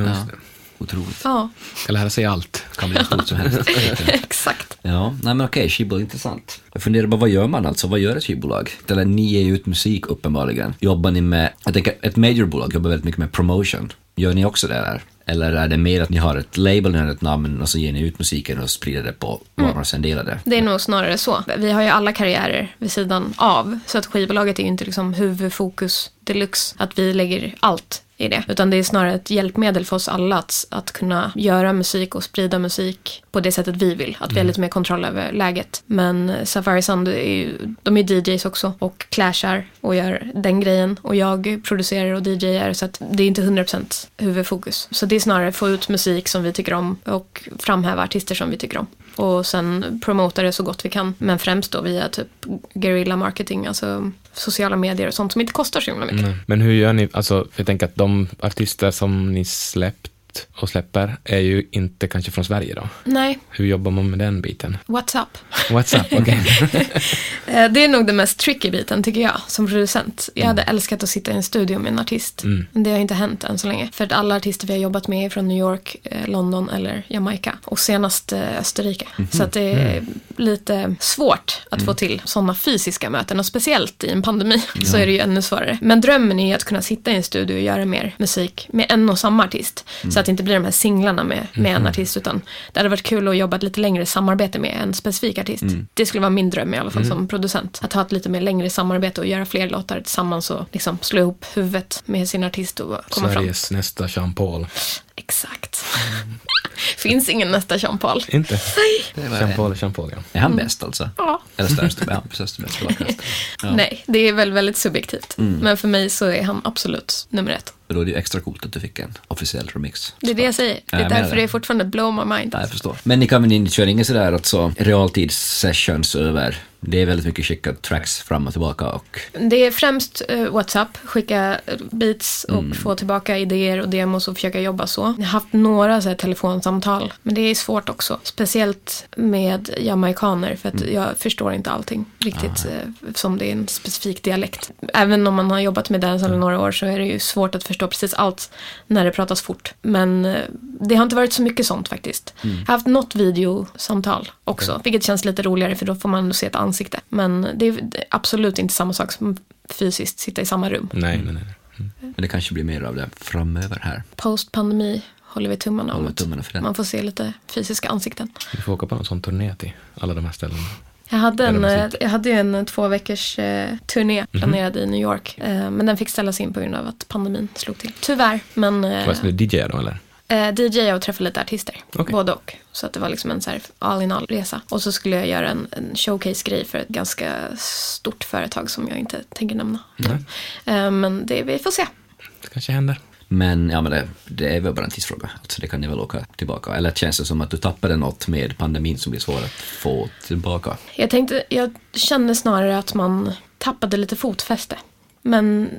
Otroligt. Ja, Ska lära sig allt. Kan bli stort som helst. exakt. Ja, nej men okej, skivbolag, intressant. Jag funderar bara, vad gör man alltså? Vad gör ett skivbolag? Eller ni ger ju ut musik uppenbarligen. Jobbar ni med, jag tänker ett majorbolag jobbar väldigt mycket med promotion. Gör ni också det där? Eller är det mer att ni har ett label, ni har ett namn och så ger ni ut musiken och sprider det på var man sen delar det? Det är nog snarare så. Vi har ju alla karriärer vid sidan av. Så att skivbolaget är ju inte liksom huvudfokus deluxe. Att vi lägger allt i det. Utan det är snarare ett hjälpmedel för oss alla att, att kunna göra musik och sprida musik på det sättet vi vill. Att vi har lite mer kontroll över läget. Men Safari Sound är ju, de är DJs också och clashar och gör den grejen. Och jag producerar och DJar så att det är inte 100% huvudfokus. Så det är snarare få ut musik som vi tycker om och framhäva artister som vi tycker om och sen promota det så gott vi kan. Men främst då via typ guerrilla marketing, alltså sociala medier och sånt som inte kostar så himla mycket. Mm. Men hur gör ni, alltså, för jag tänker att de artister som ni släppt och släpper är ju inte kanske från Sverige då. Nej, Hur jobbar man med den biten? what's up? What's up? Okej. Eh, Det är nog den mest tricky biten tycker jag som producent. Jag hade älskat att sitta i en studio med en artist. Mm. Men det har inte hänt än så länge. För att alla artister vi har jobbat med är från New York, eh, London eller Jamaica. Och senast eh, Österrike. Så att det är lite svårt att få till sådana fysiska möten. Och speciellt i en pandemi så är det ju ännu svårare. Men drömmen är ju att kunna sitta i en studio och göra mer musik med en och samma artist. Så att det inte blir de här singlarna med, med en artist. Utan det hade varit kul att jobba ett lite längre samarbete med en specifik artist. Det skulle vara min dröm i alla fall som producent. Att ha ett lite mer längre samarbete och göra fler låtar tillsammans och liksom slå ihop huvudet med sin artist och komma fram. Sveriges nästa Jean Paul. Exakt. Finns ingen nästa Jean Paul. Inte? Det var- Jean Paul är Jean Paul, ja. Är han bäst alltså? Ja. Eller störst? Ja, störst, bäst. Ja. Nej, det är väl väldigt subjektivt. Men för mig så är han absolut nummer ett. Och Då är det ju extra coolt att du fick en officiell remix. Det är det jag säger. Det är menar därför det. är fortfarande blow my mind. Ja, jag förstår. Men ni kan väl ni kör inga sådär alltså realtids-sessions över, det är väldigt mycket skicka tracks fram och tillbaka och Det är främst uh, WhatsApp, skicka beats och Mm. få tillbaka idéer och demos och försöka jobba så. Jag har haft några så här, telefonsamtal, men det är svårt också. Speciellt med jamaikaner, för att Mm. jag förstår inte allting riktigt eh, som det är en specifik dialekt. Även om man har jobbat med Mm. dancehall i några år så är det ju svårt att förstå precis allt när det pratas fort. Men eh, det har inte varit så mycket sånt faktiskt. Mm. Jag har haft något videosamtal också, vilket känns lite roligare för då får man se ett ansikte. Men det är absolut inte samma sak som fysiskt sitta i samma rum. Nej, nej, nej. men det kanske blir mer av det framöver här. Post-pandemi håller vi tummarna om att man får se lite fysiska ansikten. Vi får åka på en sån turné till alla de här ställena. Jag hade, en, eh, jag hade ju en två veckors eh, turné planerad i New York. Eh, men den fick ställas in på grund av att pandemin slog till. Tyvärr, men eh, Vad skulle du DJa då, eller? Eh, DJ och träffa lite artister. Okej. Både och. Så att det var liksom en så här all in all resa. Och så skulle jag göra en, en showcase-grej för ett ganska stort företag som jag inte tänker nämna. Eh, men det, vi får se. Det kanske händer. Men ja, men det, det är väl bara en tidsfråga. Alltså, det kan ni väl åka tillbaka. Eller känns det som att du tappade något med pandemin som blir svårt att få tillbaka? Jag tänkte, jag kände snarare att man tappade lite fotfäste. Men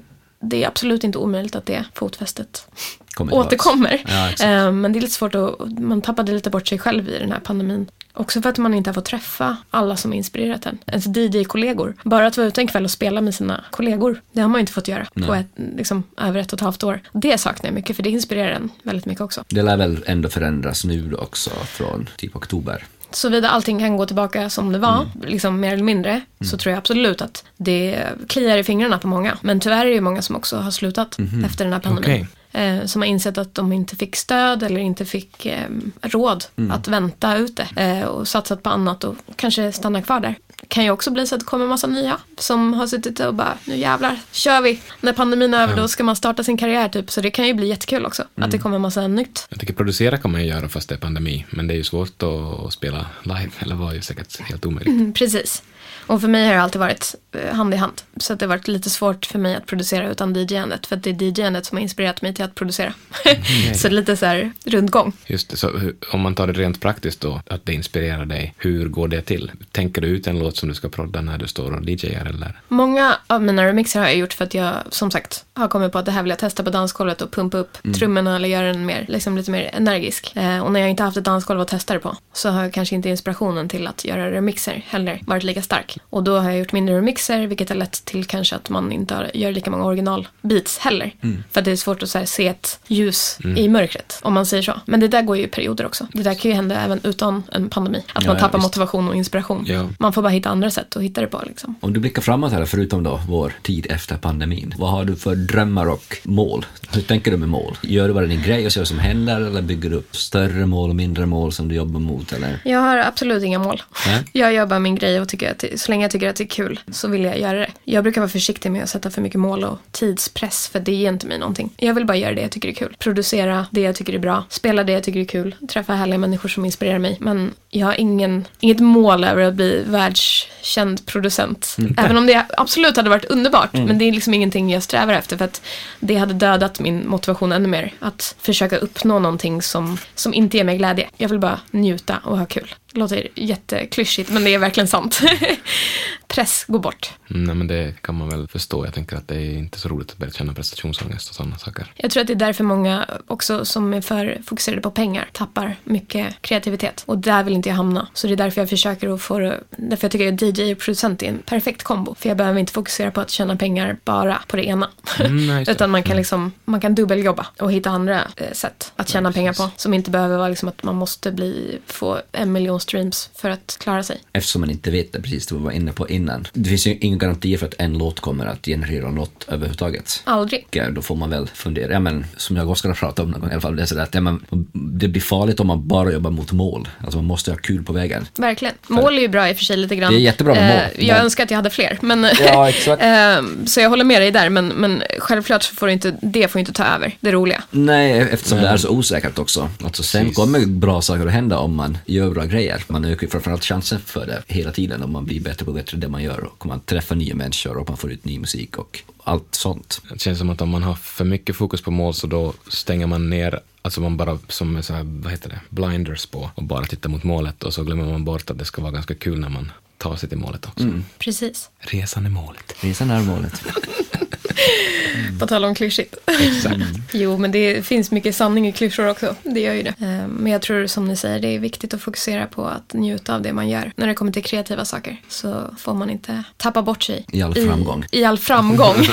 det är absolut inte omöjligt att det fotfästet Kommer återkommer. Ja. Eh, Men det är lite svårt att, man tappade lite bort sig själv i den här pandemin. Också för att man inte har fått träffa alla som inspirerat en. Ens DJ-kollegor. Bara att vara ute en kväll och spela med sina kollegor. Det har man ju inte fått göra på ett, liksom, över ett och ett halvt år. Det saknar jag mycket för det inspirerar en väldigt mycket också. Det lär väl ändå förändras nu också från typ oktober. Såvida allting kan gå tillbaka som det var, liksom mer eller mindre, så tror jag absolut att det kliar i fingrarna på många. Men tyvärr är det många som också har slutat efter den här pandemin. Eh, som har insett att de inte fick stöd eller inte fick eh, råd att vänta ut det. Eh, och satsat på annat och kanske stanna kvar där. Kan ju också bli så att det kommer en massa nya som har suttit och bara, nu jävlar, kör vi. När pandemin är över då ska man starta sin karriär typ. Så det kan ju bli jättekul också. Att det kommer en massa nytt. Jag tycker producera kan man ju göra fast det är pandemi, men det är ju svårt att, att spela live, eller var ju säkert helt omöjligt. Mm, precis. Och för mig har det alltid varit eh, hand i hand. Så det har varit lite svårt för mig att producera utan DJ-andet. För att det är DJ-andet som har inspirerat mig till att producera. så lite så här rundgång. Just det, så om man tar det rent praktiskt då, att det inspirerar dig, hur går det till? Tänker du ut en låt som du ska prodda när du står och DJar eller? Många av mina remixer har jag gjort för att jag, som sagt, har kommit på att det här vill jag testa på dansgolvet och pumpa upp trummorna eller göra den mer, liksom lite mer energisk. Eh, och när jag inte haft ett dansgolv att testa det på så har kanske inte inspirationen till att göra remixer heller varit lika stark. Och då har jag gjort mindre remixer, vilket har lett till kanske att man inte har, gör lika många originalbeats heller. För att det är svårt att här, se ett ljus i mörkret, om man säger så. Men det där går ju i perioder också. Det där kan ju hända även utan en pandemi. Att Ja, man ja, tappar visst. motivation och inspiration. Ja. Man får bara hitta andra sätt att hitta det på liksom. Om du blickar framåt här, förutom då vår tid efter pandemin, vad har du för drömmar och mål? Hur tänker du med mål? Gör du bara din grej och ser vad som händer eller bygger du upp större mål och mindre mål som du jobbar mot? Eller? Jag har absolut inga mål. Nej. Jag gör bara min grej och tycker att så länge jag tycker att det är kul så vill jag göra det. Jag brukar vara försiktig med att sätta för mycket mål och tidspress för det ger inte mig någonting. Jag vill bara göra det jag tycker är kul. Producera det jag tycker är bra. Spela det jag tycker är kul. Träffa härliga människor som inspirerar mig. Men jag har ingen, inget mål över att bli världskänd producent. Även om det absolut hade varit underbart. Men det är liksom ingenting jag strävar efter för att det hade dödat min motivation ännu mer. Att försöka uppnå någonting som, som inte ger mig glädje. Jag vill bara njuta och ha kul. Det låter jätteklyschigt, men det är verkligen sant. Press går bort. Mm, Nej, men det kan man väl förstå. Jag tänker att det är inte så roligt att börja känna prestationsångest och sådana saker. Jag tror att det är därför många också som är för fokuserade på pengar tappar mycket kreativitet. Och där vill inte jag hamna. Så det är därför jag försöker att få därför jag tycker att DJ och producent är en perfekt kombo. För jag behöver inte fokusera på att tjäna pengar bara på det ena. Mm, nej. Utan man kan liksom, man kan dubbeljobba och hitta andra eh, sätt att tjäna pengar på. Som inte behöver vara liksom att man måste bli, få en miljon streams för att klara sig. Eftersom man inte vet det, precis det vi var inne på innan. Det finns ju ingen garanti för att en låt kommer att generera något överhuvudtaget. Aldrig. Ja, Då får man väl fundera, ja, men, som jag och Oskar har pratat om någon gång i alla fall, det, är sådär att, ja, men, det blir farligt om man bara jobbar mot mål. Alltså man måste ha kul på vägen. Verkligen. Mål är ju bra i och för sig lite grann. Det är jättebra med mål. Eh, Jag önskar att jag hade fler. Men, Ja, exakt. eh, så jag håller med dig där. Men, men självklart får inte, det får inte ta över det roliga. Nej, eftersom det är så osäkert också. Alltså sen Precis. kommer bra saker att hända om man gör bra grejer. Man ökar framförallt chansen för det hela tiden om man blir bättre på bättre det man gör och man träffar nya människor och man får ut ny musik och allt sånt. Det känns som att om man har för mycket fokus på mål så då stänger man ner, alltså man bara som så här, vad heter det, blinders på och bara tittar mot målet och så glömmer man bort att det ska vara ganska kul när man tar sig till målet också. Precis. Resan är målet. Resan är målet. På tal om klyschigt. Exakt. Jo, men det finns mycket sanning i klyschor också. Det gör ju det. Eh, Men jag tror som ni säger, det är viktigt att fokusera på att njuta av det man gör. När det kommer till kreativa saker så får man inte tappa bort sig. I all framgång. I, i all framgång.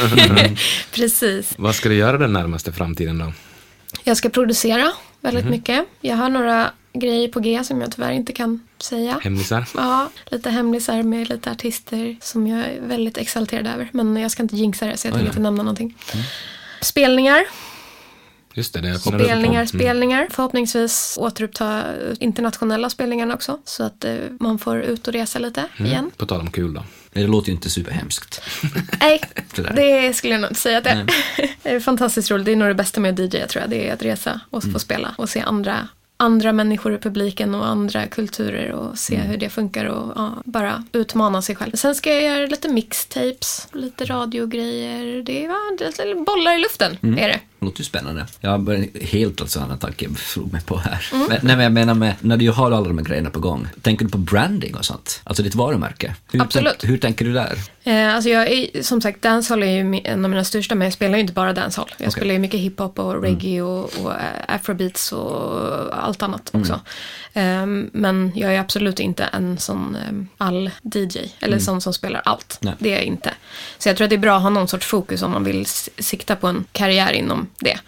Precis. Vad ska du göra den närmaste framtiden då? Jag ska producera väldigt mycket. Jag har några grejer på G som jag tyvärr inte kan säga. Hemlisar? Ja, lite hemlisar med lite artister som jag är väldigt exalterad över. Men jag ska inte jinxa det så jag tänker inte nämna någonting. Spelningar, Just det, det spelningar, på. spelningar. Förhoppningsvis återuppta internationella spelningarna också. Så att eh, man får ut och resa lite igen. På tal om kul då. Det låter ju inte superhemskt. Nej, det skulle jag nog inte säga att det är. Det är fantastiskt roligt. Det är nog det bästa med att DJ tror jag. Det är att resa och få spela och se andra andra människor i publiken och andra kulturer och se hur det funkar och ja, bara utmana sig själv. Sen ska jag göra lite mixtapes, lite radiogrejer. Det är va, bollar i luften, är det. Det låter ju spännande. Jag har helt alltså annan tanke slog mig på här. Men, nej, men jag menar med, när du har alla de här grejerna på gång, tänker du på branding och sånt? Alltså ditt varumärke? Hur, Absolut. Tänk, hur tänker du där? Eh, alltså jag är, som sagt, dancehall är ju en av mina största, men jag spelar ju inte bara dancehall. Jag Okej. spelar ju mycket hiphop och reggae och, och eh, afrobeats och allt annat också. Ehm, men jag är absolut inte en sån um, all-DJ, eller sån som spelar allt. Nej. Det är jag inte. Så jag tror att det är bra att ha någon sorts fokus om man vill sikta på en karriär inom det.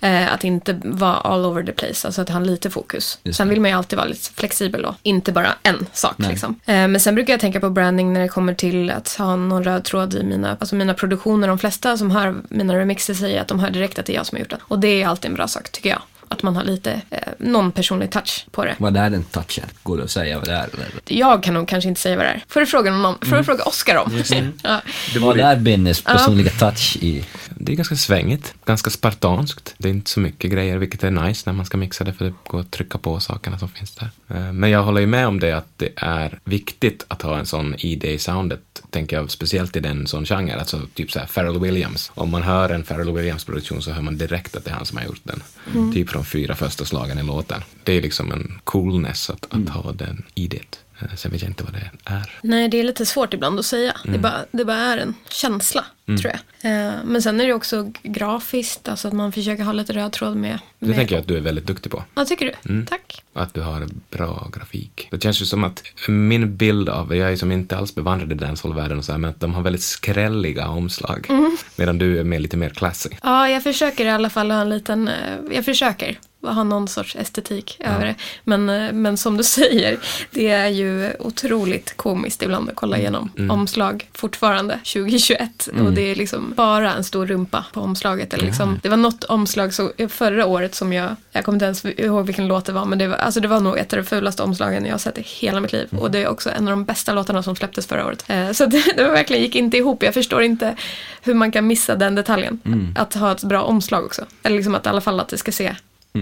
Eh, att inte vara all over the place, alltså att ha lite fokus. Just Sen vill man ju alltid vara lite flexibel och inte bara en sak. Nej. Liksom. Men sen brukar jag tänka på branding när det kommer till att ha någon röd tråd i mina, alltså mina produktioner. De flesta som hör mina remixer säger att de hör direkt att det är jag som har gjort det. Och det är alltid en bra sak tycker jag. Att man har lite, eh, någon personlig touch på det. Vad är den touchen? Går det att säga vad det är? Eller? Jag kan nog kanske inte säga vad det är. Får du fråga någon? Får du fråga Oscar om? ja. Vad är Bennes personliga touch i? Det är ganska svängigt, ganska spartanskt. Det är inte så mycket grejer, vilket är nice när man ska mixa det, för det går att trycka på sakerna som finns där. Eh, Men jag håller ju med om det att det är viktigt att ha en sån ID i soundet, tänker jag, speciellt i den sån genre, alltså typ så här Pharrell Williams. Om man hör en Pharrell Williams-produktion så hör man direkt att det är han som har gjort den. Typ från fyra första slagen i låten. Det är liksom en coolness att, att ha den IDet. Eh, Sen vet jag inte vad det är. Nej, det är lite svårt ibland att säga. Mm. Det, bara, det bara är en känsla, tror jag. Eh, Men sen är det också grafiskt, alltså att man försöker ha lite röd tråd med. Det med tänker jag att du är väldigt duktig på. Ja, tycker du? Mm. Tack. Att du har bra grafik. Det känns ju som att min bild av, jag är som inte alls bevandrad i dancehall-världen och så här, men att de har väldigt skrälliga omslag. Mm. Medan du är mer, lite mer classy. Ja, jag försöker i alla fall ha en liten, eh, jag försöker ha någon sorts estetik över det. Men, eh, men som du säger, det är ju otroligt komiskt ibland att kolla igenom omslag fortfarande 2021. Och det är liksom bara en stor rumpa på omslaget. Eller liksom, Det var något omslag så, förra året som jag, jag kommer inte ens ihåg vilken låt det var, men det var, alltså det var nog ett av de fulaste omslagen jag har sett i hela mitt liv. Och det är också en av de bästa låtarna som släpptes förra året. Eh, Så det, det verkligen gick inte ihop. Jag förstår inte hur man kan missa den detaljen. Att ha ett bra omslag också. Eller liksom att i alla fall att det ska se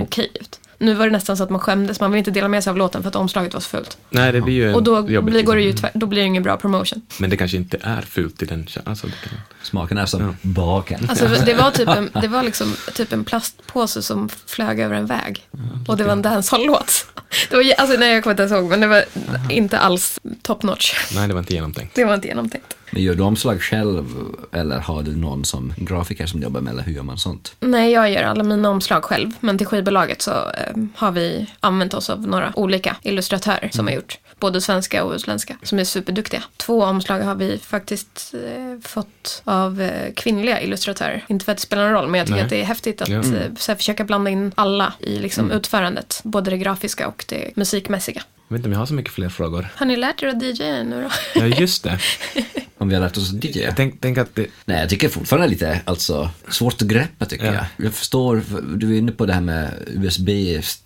okej ut. Nu var det nästan så att man skämdes, man vill inte dela med sig av låten för att omslaget var så fult. Nej, det blir ju Och då blir, går det ju liksom. tvär, då blir det ingen bra promotion. Men det kanske inte är fult i den alltså, det kan... Smaken är som baken. Alltså det var typ en, det var liksom typ en plastpåse som flög över en väg. Och det var en dancehall-låt. Det var, alltså, nej, jag kommer inte ens ihåg, men det var inte alls top notch. Nej, det var inte genomtänkt. Det var inte genomtänkt. Men gör du omslag själv eller har du någon som grafiker som jobbar med eller hur gör man sånt? Nej, jag gör alla mina omslag själv. Men till skivbolaget så eh, har vi använt oss av några olika illustratörer som har gjort både svenska och utländska, som är superduktiga. Två omslag har vi faktiskt eh, fått av eh, kvinnliga illustratörer. Inte för att det spelar någon roll, men jag tycker Nej. att det är häftigt att Ja. eh, så här, försöka blanda in alla i liksom, utförandet. Både det grafiska och det musikmässiga. Jag vet inte om jag har så mycket fler frågor. Har ni lärt er att DJa nu då? Ja, just det. Om vi har lärt oss att DJ? Jag tänk, tänk att det, Nej, jag tycker fortfarande lite alltså, svårt att greppa tycker Ja. jag. Jag förstår, du är inne på det här med USB,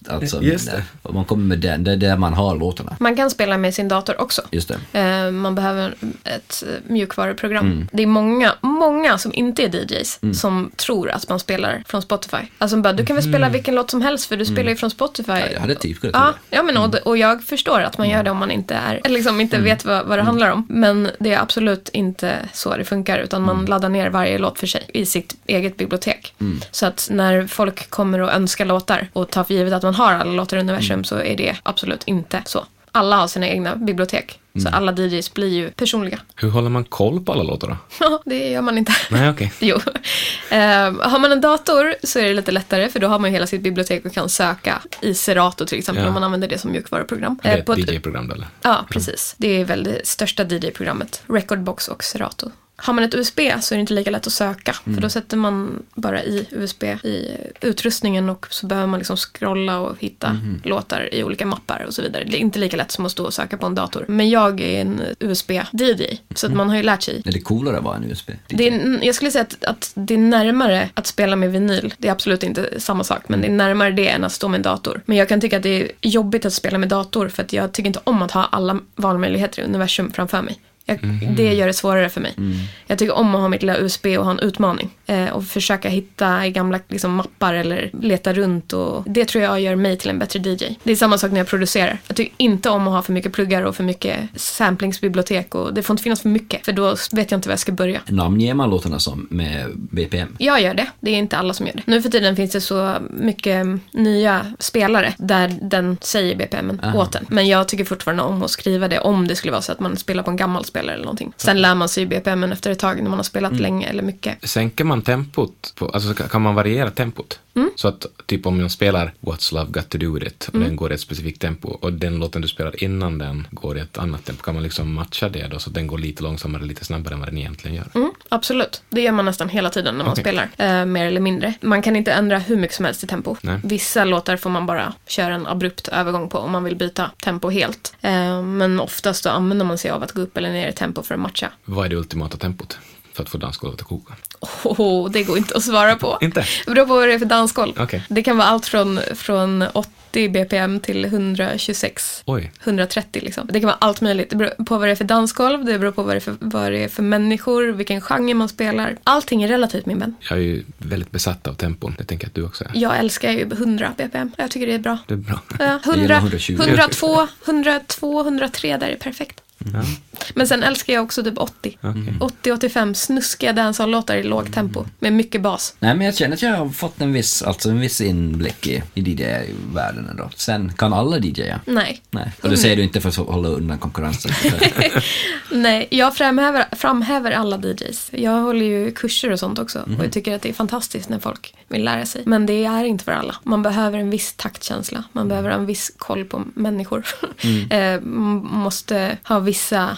alltså Just det. om man kommer med den, det är där man har låtarna. Man kan spela med sin dator också. Just det. Eh, Man behöver ett eh, mjukvaruprogram. Mm. Det är många, många som inte är DJs som tror att man spelar från Spotify. Alltså bara, du kan väl spela vilken låt som helst för du spelar ju från Spotify. Mm. Ja, jag hade typ kunnat Ja, ja men och, och jag förstår att man gör det om man inte är, eller liksom inte vet vad, vad det handlar om. Men det är absolut inte så det funkar, utan man laddar ner varje låt för sig i sitt eget bibliotek. Så att när folk kommer och önskar låtar och tar för givet att man har alla låtar i universum så är det absolut inte så. Alla har sina egna bibliotek. Så alla DJs blir ju personliga. hur håller man koll på alla låtar då? Ja, det gör man inte. Nej, okej. Jo. Eh, har man en dator så är det lite lättare för då har man hela sitt bibliotek och kan söka i Serato till exempel Ja. om man använder det som mjukvaruprogram. Det är Eh, ett DJ-program eller? Ja, precis. Det är väl det största DJ-programmet. Recordbox och Serato. Har man ett USB så är det inte lika lätt att söka. För då sätter man bara i USB i utrustningen och så behöver man liksom scrolla och hitta låtar i olika mappar och så vidare. Det är inte lika lätt som att stå och söka på en dator. Men jag är en USB-DJ, så att man har ju lärt sig. Är det coolare att vara en USB? Det är, jag skulle säga att, att det är närmare att spela med vinyl. Det är absolut inte samma sak, men det är närmare det än att stå med en dator. Men jag kan tycka att det är jobbigt att spela med dator för att jag tycker inte om att ha alla valmöjligheter i universum framför mig. Jag, Det gör det svårare för mig. Jag tycker om att ha mitt lilla USB och ha en utmaning. Eh, och försöka hitta i gamla liksom, mappar eller leta runt. Och det tror jag gör mig till en bättre DJ. Det är samma sak när jag producerar. Jag tycker inte om att ha för mycket pluggar och för mycket samplingsbibliotek. Och det får inte finnas för mycket, för då vet jag inte var jag ska börja. Namnger man låtarna som med BPM? Jag gör det. Det är inte alla som gör det. Nu för tiden finns det så mycket nya spelare där den säger BPM åt den. Men jag tycker fortfarande om att skriva det om det skulle vara så att man spelar på en gammal spelare eller någonting. Sen lär man sig BPM efter ett tag när man har spelat länge eller mycket. Sänker man tempot? På, alltså kan- kan man variera tempot? Så att typ om jag spelar What's Love Got To Do With It och den går i ett specifikt tempo och den låten du spelar innan den går i ett annat tempo, kan man liksom matcha det då så att den går lite långsammare, lite snabbare än vad den egentligen gör? Mm, absolut. Det gör man nästan hela tiden när man Okej. spelar. Eh, mer eller mindre. Man kan inte ändra hur mycket som helst i tempo. Nej. Vissa låtar får man bara köra en abrupt övergång på om man vill byta tempo helt. Eh, men oftast då använder man sig av att gå upp eller ner i tempo för att matcha. Vad är det ultimata tempot för att få dansgolvet att koka? Oh, det går inte att svara på. Inte? Det beror på vad det är för dansgolv. Okej. Det kan vara allt från, från 80 bpm till 126. Oj. 130 liksom. Det kan vara allt möjligt. Det beror på vad det är för dansgolv, det beror på vad det är för, vad det är för människor, vilken genre man spelar. Allting är relativt min vän. Jag är ju väldigt besatt av tempon, det tänker jag att du också är. Jag älskar ju 100 bpm. Jag tycker det är bra. Det är bra. Ja, Jag gillar 100, 120. 102, 102, 103 där är perfekt. Ja, Men sen älskar jag också typ 80. okej. 80-85 snuskiga dancehall-låtar i lågt tempo med mycket bas. Nej, men jag känner att jag har fått en viss, alltså en viss inblick i, i DJ-världen ändå. Sen kan alla DJa. Nej. Nej. Och det säger du inte för att hålla undan konkurrensen. Nej, jag framhäver, framhäver alla DJs. Jag håller ju kurser och sånt också. Och jag tycker att det är fantastiskt när folk vill lära sig. Men det är inte för alla. Man behöver en viss taktkänsla. Man behöver ha en viss koll på människor. eh, man måste ha vissa...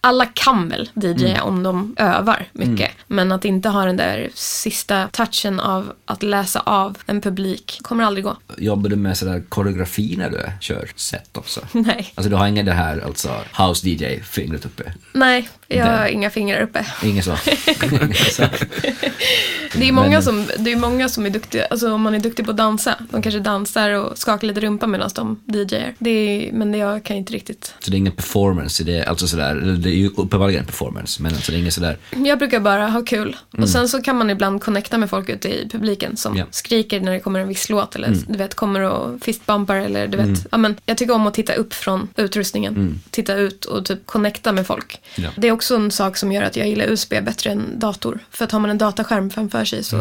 Alla kan väl DJ om de övar mycket. Men att inte ha den där sista touchen av att läsa av en publik kommer aldrig gå. Jobbar du med sådär koreografi när du kör set också? Nej. Alltså du har ingen det här, alltså house DJ, fingret uppe? Nej, jag har inga fingrar uppe. Inget så? Det är, många Men- som, det är många som är duktiga, alltså om man är duktig på att dansa, de kanske dansar och skakar lite rumpa medan de DJar. Det är, men det jag kan inte riktigt. Så det är ingen performance i det, alltså sådär, det är ju uppenbarligen en performance, men alltså det är inget sådär... Jag brukar bara ha kul. Och sen så kan man ibland connecta med folk ute i publiken som Ja. skriker när det kommer en viss låt eller du vet kommer och fistbumpar eller du vet. Ja, men jag tycker om att titta upp från utrustningen. Titta ut och typ connecta med folk. Ja. Det är också en sak som gör att jag gillar USB bättre än dator. För att har man en dataskärm framför sig så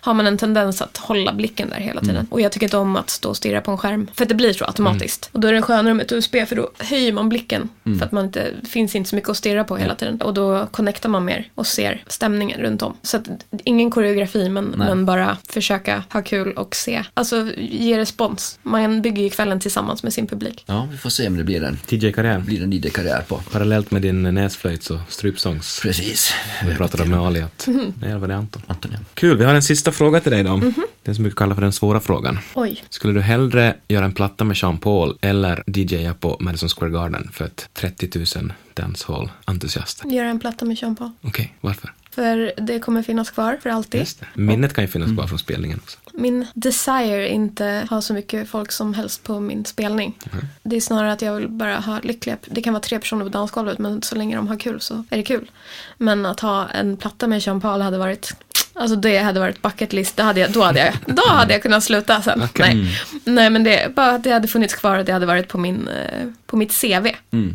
har man en tendens att hålla blicken där hela tiden. Och jag tycker inte om att stå och stirra på en skärm. För att det blir så automatiskt. Och då är det skönare med ett USB för då höjer man blicken. För att man inte, det finns inte så mycket att stirra på hela tiden. Och då connectar man mer och ser stämningen runt om. Så att ingen koreografi men, men bara försöka ha kul och se. Alltså ge respons. Man bygger ju kvällen tillsammans med sin publik. Ja, vi får se om det blir en, TJ-karriär. blir en ID-karriär på. Parallellt med din näsflöjts och strypsångs. Precis. Vi pratade om med Ali att... Nej, var det Anton? Anton, ja. Kul, vi har en sista fråga till dig då. Den som brukar kalla för den svåra frågan. Oj. Skulle du hellre göra en platta med Sean Paul eller DJa på Madison Square Garden för ett 30 000 dancehall-entusiaster? Göra en platta med Sean Paul. Okej, varför? För det kommer finnas kvar för alltid. Minnet kan ju finnas kvar från spelningen också. Min desire inte ha så mycket folk som helst på min spelning. Det är snarare att jag vill bara ha lyckliga, det kan vara tre personer på dansgolvet men så länge de har kul så är det kul. Men att ha en platta med Jean Paul hade varit, alltså det hade varit bucket list, det hade jag, då, hade jag, då hade jag kunnat sluta sen. Okej. Nej. Nej men det, bara att det hade funnits kvar och det hade varit på, min, eh, på mitt CV.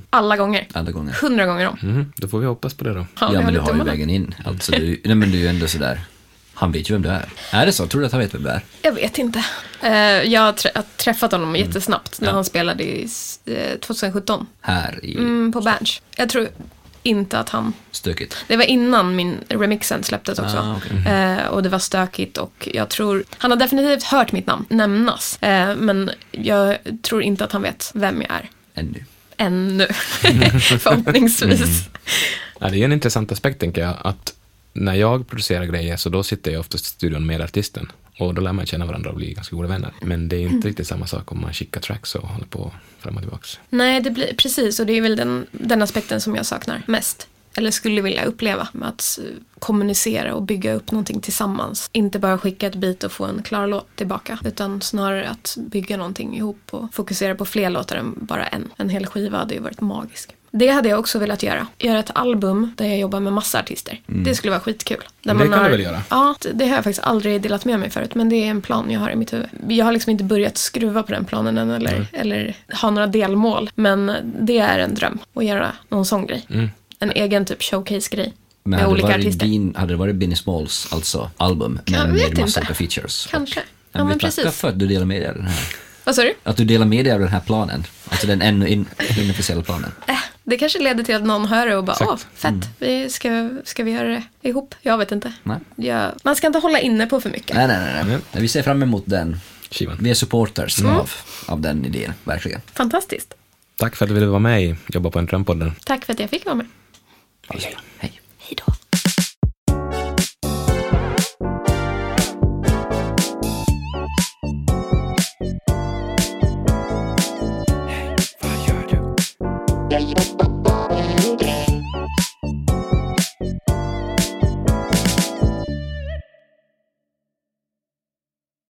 Alla gånger. Alla gånger. Hundra gånger om. Mhm, då får vi hoppas på det då. Ja, var men du har ju vägen in. Alltså, du, nej, men du är ju ändå sådär. Han vet ju vem du är. Är det så? Tror du att han vet vem du är? Jag vet inte. Eh, jag har trä- har träffat honom jättesnabbt när Ja. han spelade i eh, 2017. Här i Mm, på Berns. Jag tror inte att han... stökigt. Det var innan min remixen släpptes också. Ah, okej. eh, och det var stökigt och jag tror... Han har definitivt hört mitt namn nämnas. Eh, men jag tror inte att han vet vem jag är. Ännu. Ännu. Förhoppningsvis. Ja, det är en intressant aspekt, tänker jag, att när jag producerar grejer så då sitter jag oftast i studion med artisten och då lär man känna varandra och bli ganska goda vänner. Men det är inte riktigt samma sak om man skickar tracks och håller på fram och tillbaks. Nej, det blir precis. Och det är väl den, den aspekten som jag saknar mest. Eller skulle vilja uppleva. Med att kommunicera och bygga upp någonting tillsammans. Inte bara skicka ett bit och få en klar låt tillbaka. Utan snarare att bygga någonting ihop och fokusera på fler låtar än bara en. En hel skiva hade ju varit magisk. Det hade jag också velat göra. Göra ett album där jag jobbar med massa artister. Det skulle vara skitkul. Där Mm. Det kan har, du väl göra? Ja, det- har jag faktiskt aldrig delat med mig förut. Men det är en plan jag har i mitt huvud. Jag har liksom inte börjat skruva på den planen än eller, eller ha några delmål. Men det är en dröm att göra någon sån grej. Mm. En egen typ showcase-grej. Men med olika artister. din, hade det varit Benny Smalls, alltså album, Jag vet med massa olika features? Kanske. Och, Ja, men precis. för att du delar med dig av den här. Vad sa du? Att du delar med dig av den här planen. Alltså den ännu in, inofficiella planen. Äh, det kanske leder till att någon hör det och bara Exakt. åh, fett. Vi ska, ska vi göra det ihop? Jag vet inte. Nej. Jag, man ska inte hålla inne på för mycket. Nej, nej, nej. nej. Vi ser fram emot den. Skivan. Vi är supporters av, av den idén, verkligen. Fantastiskt. Tack för att du ville vara med i Jobba på en drömpodden. Tack för att jag fick vara med. Hej. Hej. Hej då.